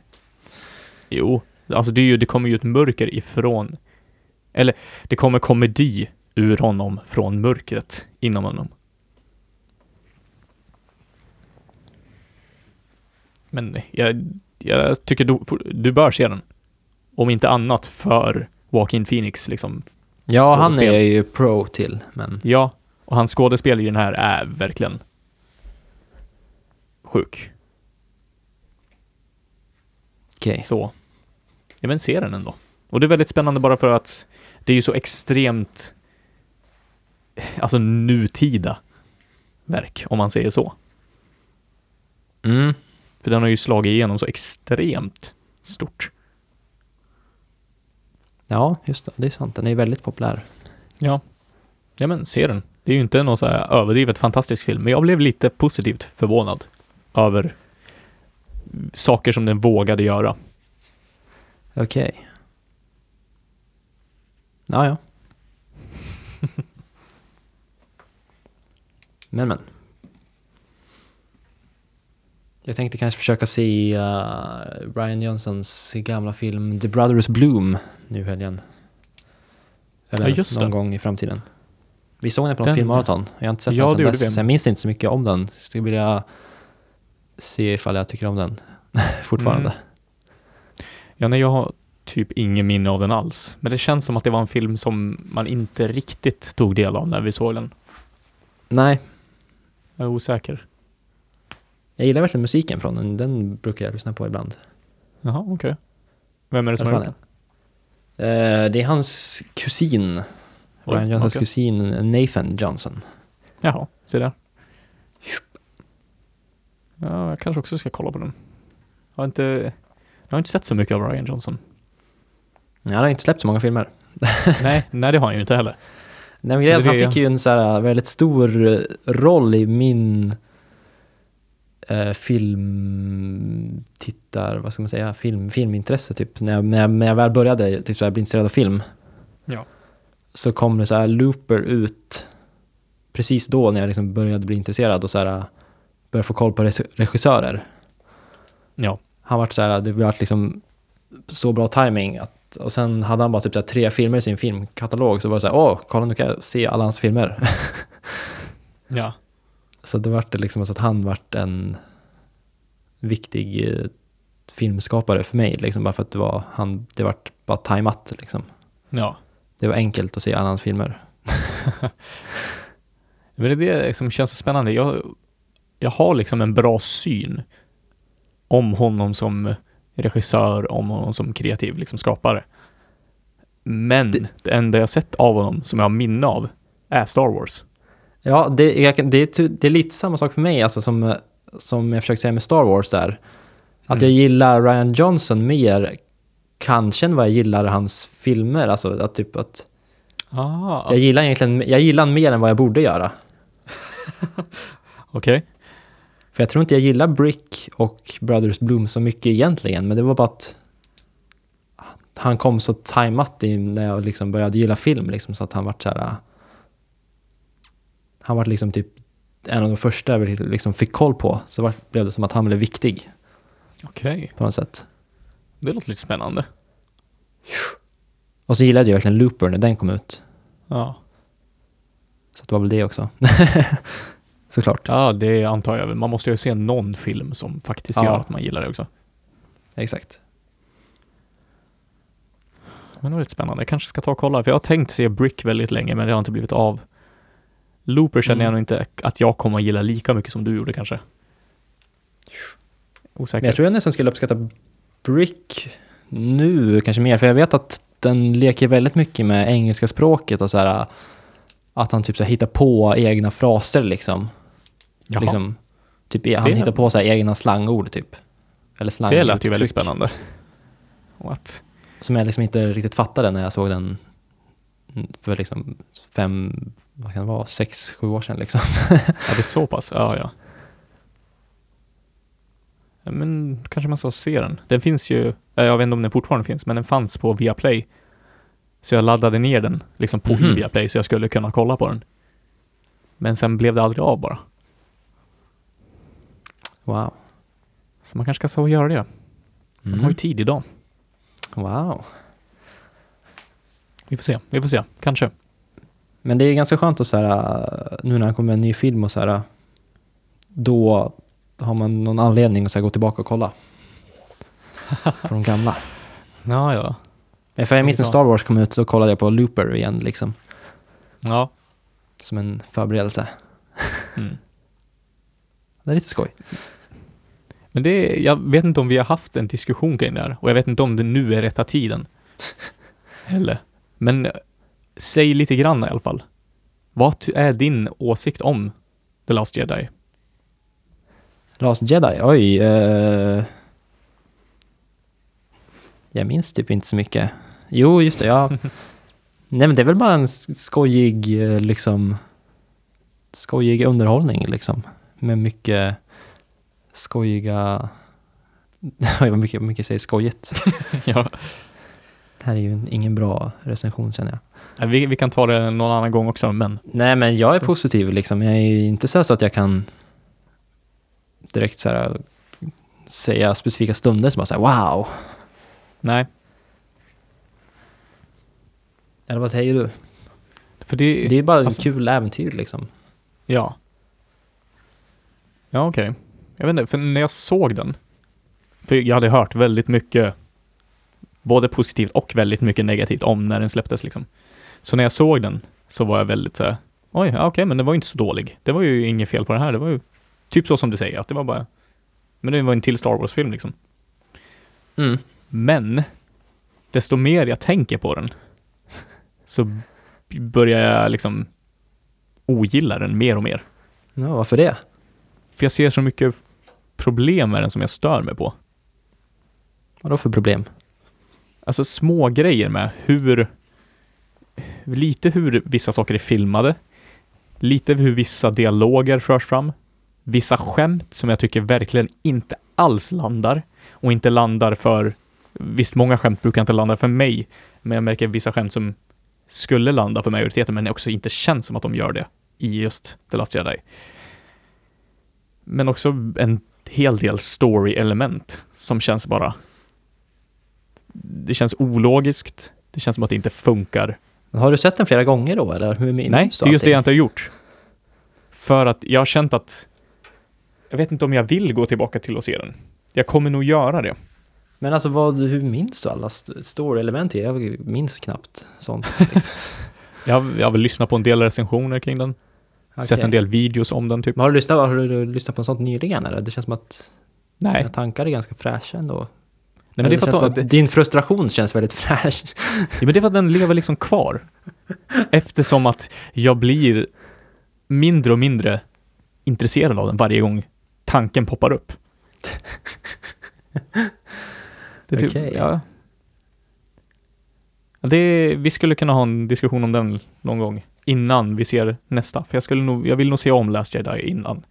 jo. Alltså det är ju, det kommer ju ett mörker ifrån, eller det kommer komedi ur honom från mörkret inom honom. Men jag, jag tycker du, du bör se den. Om inte annat för Joaquin Phoenix liksom. Ja, han är jag ju pro till, men... Ja, och hans skådespel i den här är verkligen sjuk. Okej. Så, ja men se den ändå. Och det är väldigt spännande bara för att det är ju så extremt, alltså nutida verk, om man säger så. Mm. För den har ju slagit igenom så extremt stort. Ja, just det. Det är sant. Den är väldigt populär. Ja. Ja men se den. Det är ju inte någon så här överdrivet fantastisk film, men jag blev lite positivt förvånad över saker som den vågade göra. Okej. Ja, ja. men, men. Jag tänkte kanske försöka se uh, Brian Johnsons gamla film The Brothers Bloom nu i helgen. Eller Ja, just någon det. gång i framtiden. Vi såg den på något Den- filmmaraton. Jag har inte sett Ja, den sen gjorde dess, vi. så jag minns inte så mycket om den. Så jag skulle vilja se ifall jag tycker om den fortfarande. Mm. Ja, nej, jag har typ ingen minne av den alls. Men det känns som att det var en film som man inte riktigt tog del av när vi såg den. Nej, Jag är osäker. Jag gillar verkligen musiken från den. Den brukar jag lyssna på ibland. Jaha, okej. Vem är det som har gjort den? det? Eh, det är hans kusin. Oj, Ryan Johnsons okej. kusin Nathan Johnson. Jaha, se där. Ja, jag kanske också ska kolla på den. Jag har inte, jag har inte sett så mycket av Ryan Johnson. Ja, han har inte släppt så många filmer. nej, nej, det har han ju inte heller. Nej, men grejen, är att han fick ju en så här väldigt stor eh, roll i min eh, filmtittar, vad ska man säga, film, filmintresse typ. När jag, när jag, när jag väl började så här, bli intresserad av film Ja. så kom det så här looper ut precis då när jag liksom började bli intresserad och så här, började få koll på regi- regissörer. Ja. Han vart så här, det vart liksom så bra timing att och sen hade han bara typ så här tre filmer i sin filmkatalog så var det så här, åh, kolla nu kan jag se alla hans filmer. Ja. Så det vart det liksom så att han vart en viktig eh, filmskapare för mig, liksom bara för att det var, han, det vart bara tajmat liksom. Ja. Det var enkelt att se alla hans filmer. Men det det som känns så spännande. Jag, jag har liksom en bra syn om honom som regissör, om honom som kreativ liksom skapare. Men det, Det- enda jag sett av honom som jag har minne av är Star Wars. Ja, det, jag, det, är, det är lite samma sak för mig, alltså som, som jag försökte säga med Star Wars där. Att Mm. jag gillar Ryan Johnson mer, kanske än vad jag gillar hans filmer. Alltså att typ att Ah, jag gillar egentligen, jag gillar han mer än vad jag borde göra. okej. För jag tror inte jag gillar Brick och Brothers Bloom så mycket egentligen, men det var bara att han kom så tajmat när jag liksom började gilla film, liksom, så att han vart så här... Han var liksom typ en av de första jag liksom fick koll på, så var, blev det som att han blev viktig Okej. på något sätt. Det låter lite spännande. Och så gillade jag verkligen Looper när den kom ut, Ja. så det var väl det också. Såklart. ja, det antar jag. Man måste ju se någon film som faktiskt Ja. gör att man gillar det också. Exakt. Men det var lite spännande. Jag kanske ska ta och kolla, för jag har tänkt se Brick väldigt länge, men det har inte blivit av. Looper känner Mm. jag nog inte att jag kommer att gilla lika mycket som du gjorde kanske. Osäker. Men jag tror jag nästan skulle uppskatta Brick nu kanske mer, för jag vet att den leker väldigt mycket med engelska språket och så här att han typ så här hittar på egna fraser liksom. Jaha. liksom typ, han Det- hittar på så här egna slangord typ. Eller slang. Det lät ju väldigt spännande. What? Som jag liksom inte riktigt fattade när jag såg den för liksom fem, vad kan det vara, sex, sju år sedan liksom. Ja, det är så pass? Ja, ja. Men kanske man ska se den. Den finns ju, jag vet inte om den fortfarande finns, men den fanns på Viaplay. Så jag laddade ner den liksom på Mhm. Viaplay så jag skulle kunna kolla på den. Men sen blev det aldrig av bara. Wow. Så man kanske ska så göra det. Man har ju Mm. tid idag. Wow. Vi får se, vi får se. Kanske. Men det är ganska skönt att så här, nu när han kommer med en ny film och så här, då har man någon anledning att så här, gå tillbaka och kolla. på de gamla. Ja, ja. Men För jag minns när Star Wars kom ut så kollade jag på Looper igen liksom. Ja. Som en förberedelse. Mm. Det är lite skoj. Men det jag vet inte om vi har haft en diskussion kring det här och jag vet inte om det nu är rätta tiden. Heller. Men säg lite grann i alla fall. Vad är din åsikt om The Last Jedi? Last Jedi, oj. Eh, jag minns typ inte så mycket. Jo, just det, ja. Nej men det är väl bara en skojig, eh, liksom, skojig underhållning liksom. Med mycket skojiga, oj vad mycket, mycket säger skojigt. ja. Här är ju en, ingen bra recension känner jag. Nej, Vi, vi kan ta det någon annan gång också, men Nej men jag är positiv liksom. Jag är ju inte så, att jag kan direkt så här säga specifika stunder som bara säger wow. nej. Eller vad säger du? För det, Det är bara alltså- en kul äventyr liksom. Ja. Ja, okej. Jag vet inte, för när jag såg den, för jag hade hört väldigt mycket, både positivt och väldigt mycket negativt om när den släpptes liksom. Så när jag såg den så var jag väldigt så här, oj, ja, okej, men den var ju inte så dålig. Det var ju inget fel på den här, det var ju typ så som du säger, att det var bara, men det var en till Star Wars-film liksom. Mm. Men, desto mer jag tänker på den, så börjar jag liksom ogilla den mer och mer. Ja, varför det? För jag ser så mycket problem med den som jag stör mig på. Vadå för problem? Alltså små grejer med hur, lite hur vissa saker är filmade, lite hur vissa dialoger förs fram, vissa skämt som jag tycker verkligen inte alls landar och inte landar för, visst många skämt brukar inte landa för mig, men jag märker vissa skämt som skulle landa för majoriteten men också inte känns som att de gör det i just The Last Jedi. Men också en hel del story-element som känns bara det känns ologiskt. Det känns som att det inte funkar. Men Har du sett den flera gånger då eller? Hur minns Nej, det är just det jag inte har gjort. För att jag har känt att jag vet inte om jag vill gå tillbaka till och se den. Jag kommer nog göra det. Men alltså vad, hur minns du alla st- story-element? Jag minns knappt sånt. Liksom. Jag, jag har väl lyssnat på en del recensioner kring den. Sett Okej. en del videos om den typ. Men har du, lyssnat, har du lyssnat på en sånt nyligen eller? Det känns som att Nej, dina tankar är ganska fräscha ändå. Nej men det känns att, att din frustration känns väldigt fräsch. Ja, men det är för att den lever liksom kvar. Eftersom att jag blir mindre och mindre intresserad av den varje gång tanken poppar upp. Det typ, ja. Ja, Det, vi skulle kunna ha en diskussion om den någon gång innan vi ser nästa. För jag, skulle nog, jag vill nog se om Last Jedi innan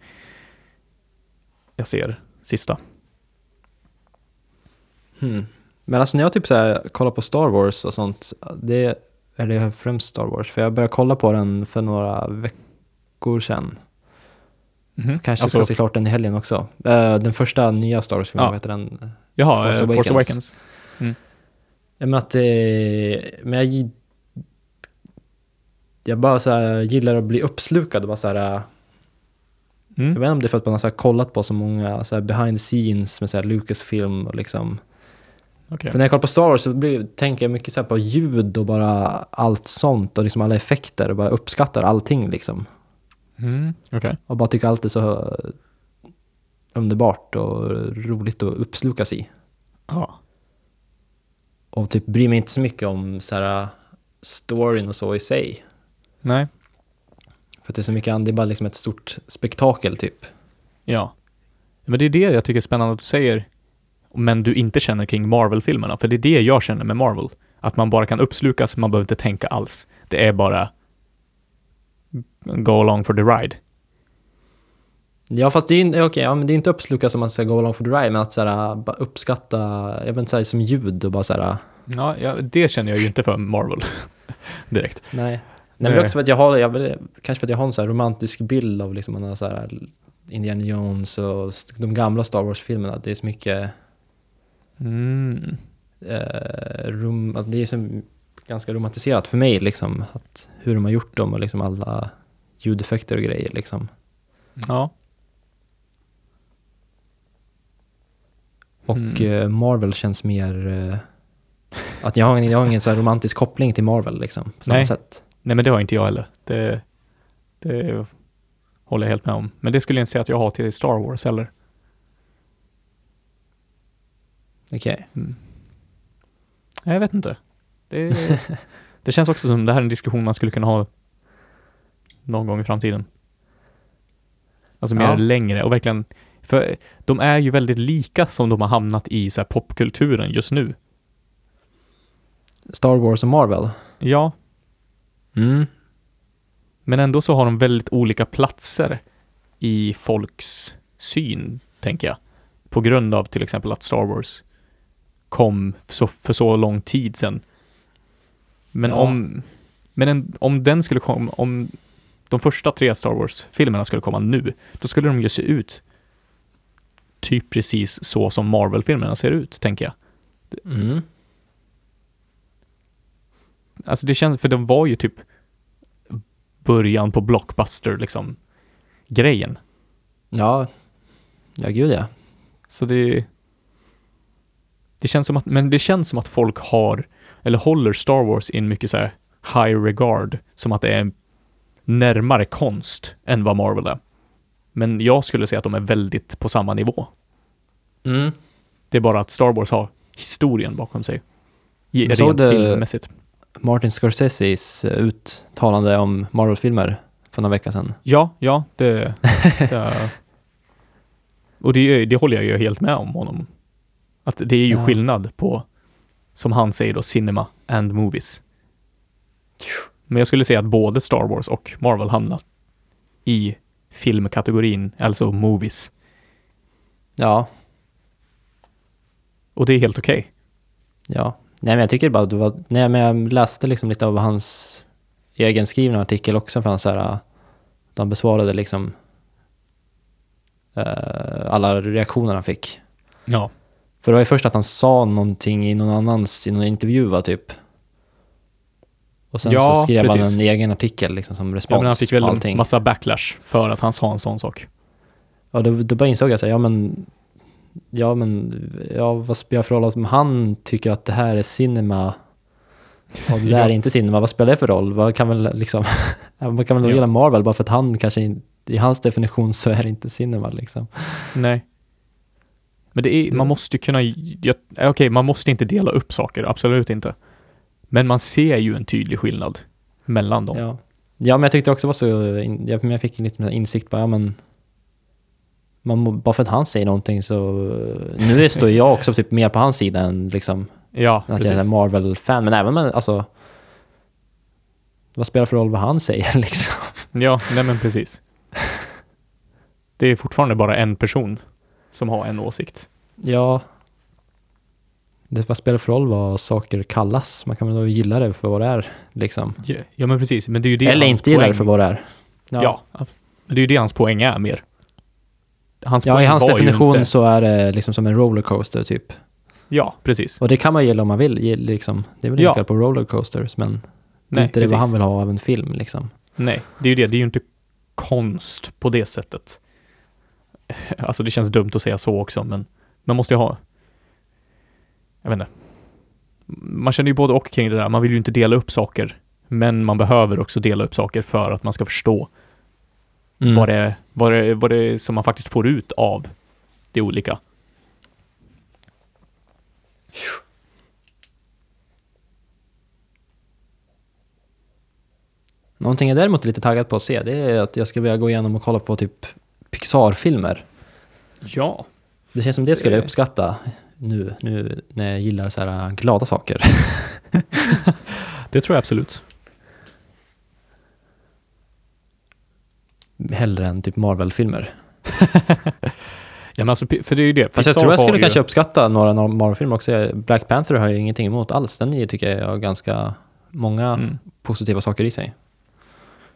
jag ser sista. Hmm. Men alltså när jag typ så här kollar på Star Wars och sånt, det eller främst Star Wars, för jag började kolla på den för några veckor sedan. Mhm. Kanske Alltså, ska se klart den i helgen också. Eh, den första nya Star Wars-filmen, Ja. heter den? Jaha, Force Force Awakens. Force Awakens. Jag menar att det, men jag jag bara så här gillar att bli uppslukad och bara så här, jag Mm. vet inte om det är för att man har kollat på så många så här behind the scenes med så här Lucasfilm och liksom. Okej. För när jag kollar på Star Wars så blir, tänker jag mycket så här på ljud och bara allt sånt och liksom alla effekter och bara uppskattar allting liksom. Mm. Okej. Och bara tycker allt är så underbart och roligt att uppslukas i. Ja. Och typ bryr mig inte så mycket om så här storyn och så i sig. Nej. För det är så mycket annat, det är bara liksom ett stort spektakel typ. Ja. Men det är det jag tycker är spännande att du säger. Men du inte känner kring Marvel-filmerna. För det är det jag känner med Marvel. Att man bara kan uppslukas, man behöver inte tänka alls. Det är bara go along for the ride. Ja, fast det är, ju- okej, ja, men det är inte uppsluka som man ska gå along for the ride, men att så här, bara uppskatta, jag vet inte, så här, som ljud och bara så här, Ja, ja, det känner jag ju inte för Marvel direkt. nej. Nej, men det är också för att jag har, jag, kanske för att jag har en så här romantisk bild av liksom, man har så här, Indiana Jones och de gamla Star Wars-filmerna. Det är så mycket, Mm. eh, rom, det är så ganska romantiserat för mig, liksom, att hur de har gjort dem och liksom alla ljudeffekter och grejer. Liksom. Ja. Och Mm. eh, Marvel känns mer... Eh, att jag har, ingen- jag har ingen så här romantisk koppling till Marvel liksom, på samma Nej. sätt. Nej, men det har inte jag heller. Det, det håller jag helt med om. Men det skulle jag inte säga att jag har till Star Wars heller. Okej. Mm. Nej, Jag vet inte. Det, det känns också som det här är en diskussion man skulle kunna ha någon gång i framtiden. Alltså mer Ja. längre och verkligen, för de är ju väldigt lika som de har hamnat i så här popkulturen just nu. Star Wars och Marvel. Ja, Mm. men ändå så har de väldigt olika platser i folks syn, tänker jag. På grund av till exempel att Star Wars kom så, för så lång tid sedan. Men Ja. om, men en, om den skulle komma, om de första tre Star Wars-filmerna skulle komma nu, då skulle de ju se ut typ precis så som Marvel-filmerna ser ut, tänker jag. Mm. Alltså det känns, för de var ju typ början på blockbuster, liksom, grejen. Ja. Ja, gud ja. Så det... Det känns som att, men det känns som att folk har, eller håller Star Wars i en mycket så här high regard, som att det är närmare konst än vad Marvel är. Men jag skulle säga att de är väldigt på samma nivå. Mm. Det är bara att Star Wars har historien bakom sig. Jag såg Rent det- filmmässigt. Martin Scorseses uttalande om Marvel-filmer för några vecka sedan. Ja, ja, det... det och det, det håller jag ju helt med om honom. Att det är ju Ja. skillnad på, som han säger då, cinema and movies. Men jag skulle säga att både Star Wars och Marvel hamnar i filmkategorin, alltså movies. Ja. Och det är helt okej. Ja. Nej, men jag tycker bara att det var... Nej, men jag läste liksom lite av hans egenskrivna artikel också, för han så här... äh, De besvarade liksom eh, alla reaktioner han fick. Ja. För det var ju först att han sa någonting i någon annans, i någon intervju va, typ. Och sen Ja, så skrev han precis. en egen artikel liksom som respons ja men han fick väl en massa backlash för att han sa en sån sak. Och då, då bara insåg jag så här, ja men, ja men, ja vad spelar för roll om han tycker att det här är cinema och det där Ja. är inte cinema, vad spelar det för roll? Vad kan väl liksom, man kan väl Ja. gilla Marvel bara för att han kanske, i hans definition så är det inte cinema liksom. Nej. Men det är, man måste ju kunna, eh, okej, man måste inte dela upp saker, absolut inte. Men man ser ju en tydlig skillnad mellan dem. Ja. ja, men jag tyckte också var så, in, jag, jag fick lite insikt på, ja men, man, bara för att han säger någonting så, nu står jag också typ mer på hans sida än liksom Ja, att jag är precis. Marvel-fan, men även med, alltså, vad spelar för roll vad han säger liksom? Ja, nej men precis. Det är fortfarande bara en person som har en åsikt. Ja, det vad spelar för roll vad saker kallas? Man kan väl gilla det för vad det är, liksom. Ja, ja men precis. Men det är ju det Eller inte gilla det för vad det är. Ja. men det är ju det hans poäng är mer. Hans ja i hans definition inte- så är det liksom som en rollercoaster typ. Ja, precis. Och det kan man gilla om man vill, liksom. Det är väl Ja. inget fel på rollercoasters, men det är inte det vad han vill ha av en film, liksom. Nej, det är ju det. Det är ju inte konst på det sättet. Alltså det känns dumt att säga så också, men man måste ju ha... Jag vet inte. Man känner ju både och kring det där. Man vill ju inte dela upp saker, men man behöver också dela upp saker för att man ska förstå Mm. vad, det är, vad, det, vad det är som man faktiskt får ut av det olika. Någonting jag däremot är lite taggad på att se, det är att jag skulle vilja gå igenom och kolla på typ Pixar-filmer. Ja. Det känns som det skulle jag Det- uppskatta. nu, nu när jag gillar så här glada saker. Det tror jag absolut. Hellre än typ Marvel-filmer. Ja, men alltså, för det är ju det. Fast jag tror jag skulle ju- kanske uppskatta några Marvel-filmer också. Black Panther har jag ingenting emot alls. Den tycker jag har ganska många Mm. positiva saker i sig.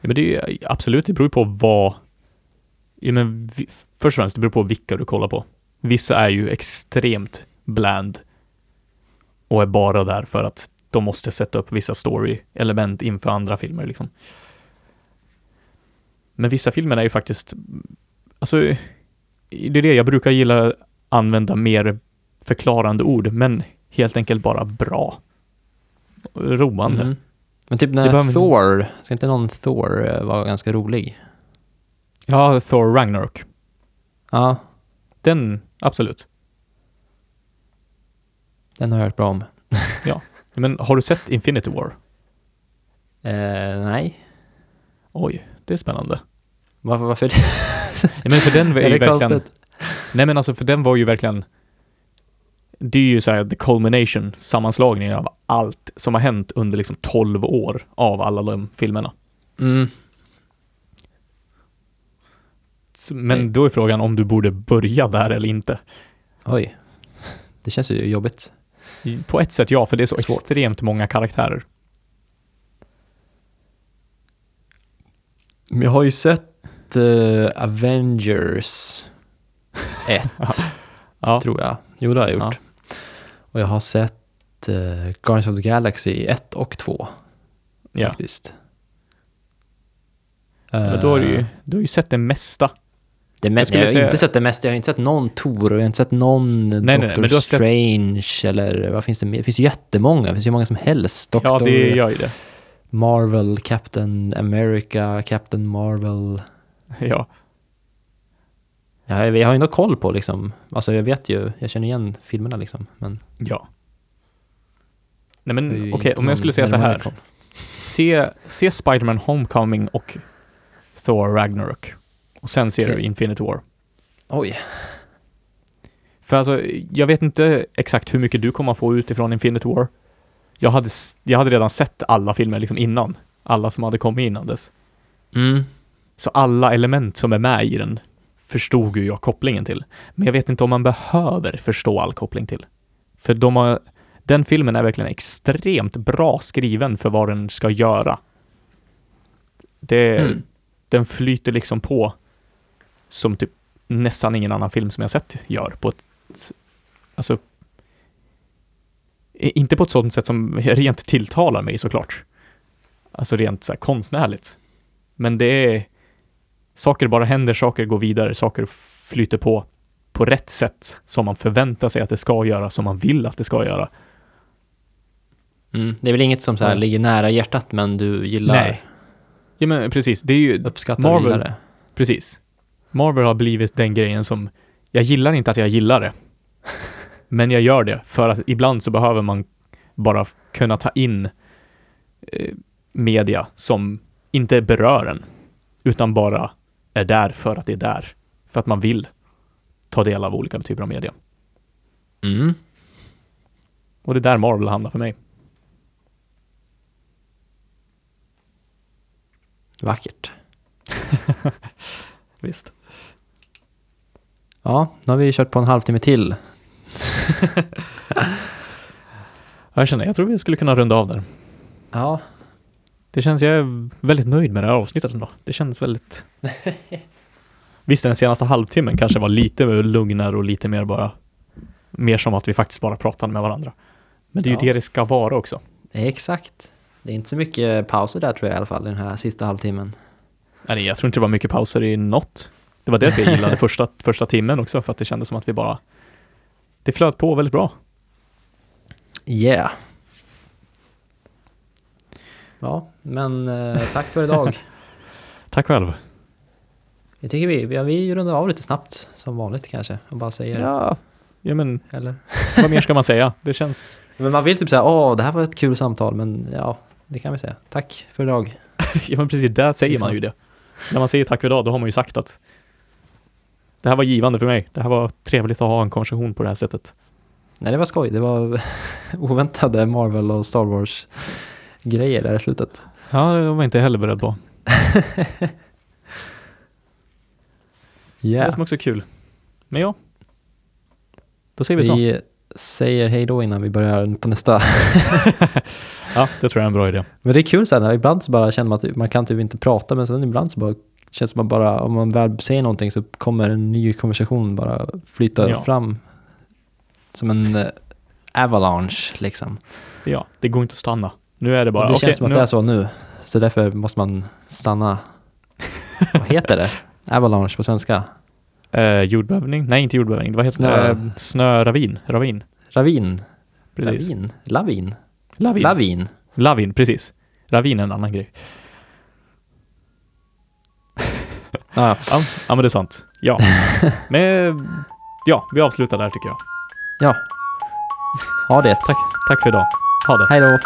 Ja, men det är ju absolut, det beror ju på vad... Ja, men vi, först och främst, det beror på vilka du kollar på. Vissa är ju extremt bland och är bara där för att de måste sätta upp vissa story-element inför andra filmer liksom. Men vissa filmer är ju faktiskt, alltså, det är det jag brukar gilla använda mer förklarande ord, men helt enkelt bara bra. Roande. Mm. Men typ när Thor, ska inte någon Thor eh, vara ganska rolig? Ja, Thor Ragnarok. Ja, Den, absolut. den har jag hört bra om. Men har du sett Infinity War? Eh, nej, Oj, det är spännande. varför? varför det? Ja, men för den var ju verkligen... konstigt? Nej men alltså för den var ju verkligen... Det är ju såhär the culmination, sammanslagningen av allt som har hänt under liksom 12 år av alla de filmerna. Mm. Men Nej. då är frågan om du borde börja där eller inte. Oj, det känns ju jobbigt. På ett sätt ja, för det är så Svårt. extremt många karaktärer. Men jag har ju sett eh, Avengers 1, Ja, tror jag. Jo, det har jag gjort. Ja. Och jag har sett uh, Guardians of the Galaxy 1 och 2, ja. faktiskt. Men då har du ju, Eh, du har ju sett det mesta. Det jag mest, jag, har säga- inte sett det mesta. Jag har inte sett någon Tor och jag har inte sett någon nej, nej, Doctor du har sett- Strange eller vad finns det mer? Det finns ju jättemånga. Det finns ju många som helst. Doctor, Ja, det gör ju det. Marvel, Captain America, Captain Marvel. Ja. Ja, jag, jag har ju ändå koll på liksom. Alltså jag vet ju, jag känner igen filmerna liksom. Men Ja. Nej men okej, inte om jag skulle säga så här. Se, se Spider-Man Homecoming och Thor Ragnarok. Och sen ser Okej. du Infinity War. Oj. För alltså, jag vet inte exakt hur mycket du kommer att få ut ifrån Infinity War. Jag hade, jag hade redan sett alla filmer liksom innan. Alla som hade kommit innan dess. Mm. Så alla element som är med i den förstod ju jag kopplingen till. Men jag vet inte om man behöver förstå all koppling till. För de har, den filmen är verkligen extremt bra skriven för vad den ska göra. Det, Mm. Den flyter liksom på som typ nästan ingen annan film som jag sett gör på ett, alltså, inte på ett sådant sätt som rent tilltalar mig såklart. Alltså rent så här konstnärligt. Men det är, saker bara händer, saker går vidare, saker flyter på på rätt sätt som man förväntar sig att det ska göra, som man vill att det ska göra. Mm. Det är väl inget som så här Ja. ligger nära hjärtat men du gillar, Nej. Ja men precis, det är ju, uppskattar Marvel- precis. Marvel har blivit den grejen som, jag gillar inte att jag gillar det. Men jag gör det, för att ibland så behöver man bara kunna ta in eh, media som inte berör en, utan bara är där för att det är där. För att man vill ta del av olika typer av media. Mm. Och det är där Marvel hamnar för mig. Vackert. Visst. Ja, nu har vi kört på en halvtimme till. Jag känner, jag tror vi skulle kunna runda av där. Ja, Det känns, jag är väldigt nöjd med det här avsnittet ändå. Det känns väldigt... Visst, den senaste halvtimmen kanske var lite lugnare och lite mer bara... Mer som att vi faktiskt bara pratade med varandra. Men det är ju Ja. det det ska vara också. exakt. Det är inte så mycket pauser där tror jag i alla fall, i den här sista halvtimmen. Nej, jag tror inte det var mycket pauser i något. Det var därför jag gillade första, första timmen också, för att det kändes som att vi bara... Det flöt på väldigt bra. Yeah. Ja, men eh, tack för idag. Tack själv. Jag tycker vi, vi, vi rundar av lite snabbt, som vanligt kanske, och bara säger Ja, ja men eller? vad mer ska man säga? Det känns... Men man vill typ säga, åh, det här var ett kul samtal, men ja, det kan vi säga. Tack för idag. Ja men precis, där säger man ju det. När man säger tack för idag, då har man ju sagt att det här var givande för mig. Det här var trevligt att ha en konversation på det här sättet. Nej, det var skoj. Det var oväntade Marvel och Star Wars-grejer där i slutet. Ja, jag var inte heller beredd på. Yeah. Det som också är kul. Men ja. Då säger vi, så. Vi säger hej då innan vi börjar på nästa. Ja, det tror jag är en bra idé. Men det är kul sen, ibland så bara känner man att man kan typ inte prata, men sen ibland så bara känns det som att bara, om man väl säger någonting så kommer en ny konversation bara flyta Ja. fram. Som en eh, avalanche liksom. Ja, det går inte att stanna. Nu är det bara, Och det okej, känns som att nu, det är så nu. Så därför måste man stanna. Vad heter det? Avalanche på svenska? eh, jordbävning? Nej, inte jordbävning. Vad heter Snö. det? Snöravin. Ravin. Ravin? Precis. Lavin? Lavin. Lavin? Lavin, precis. Ravin är en annan grej. Ja, Ja, men det är sant. Ja. Men ja, vi avslutar där tycker jag. ja. Ha det. Tack, tack för idag. Ha det. Hej då.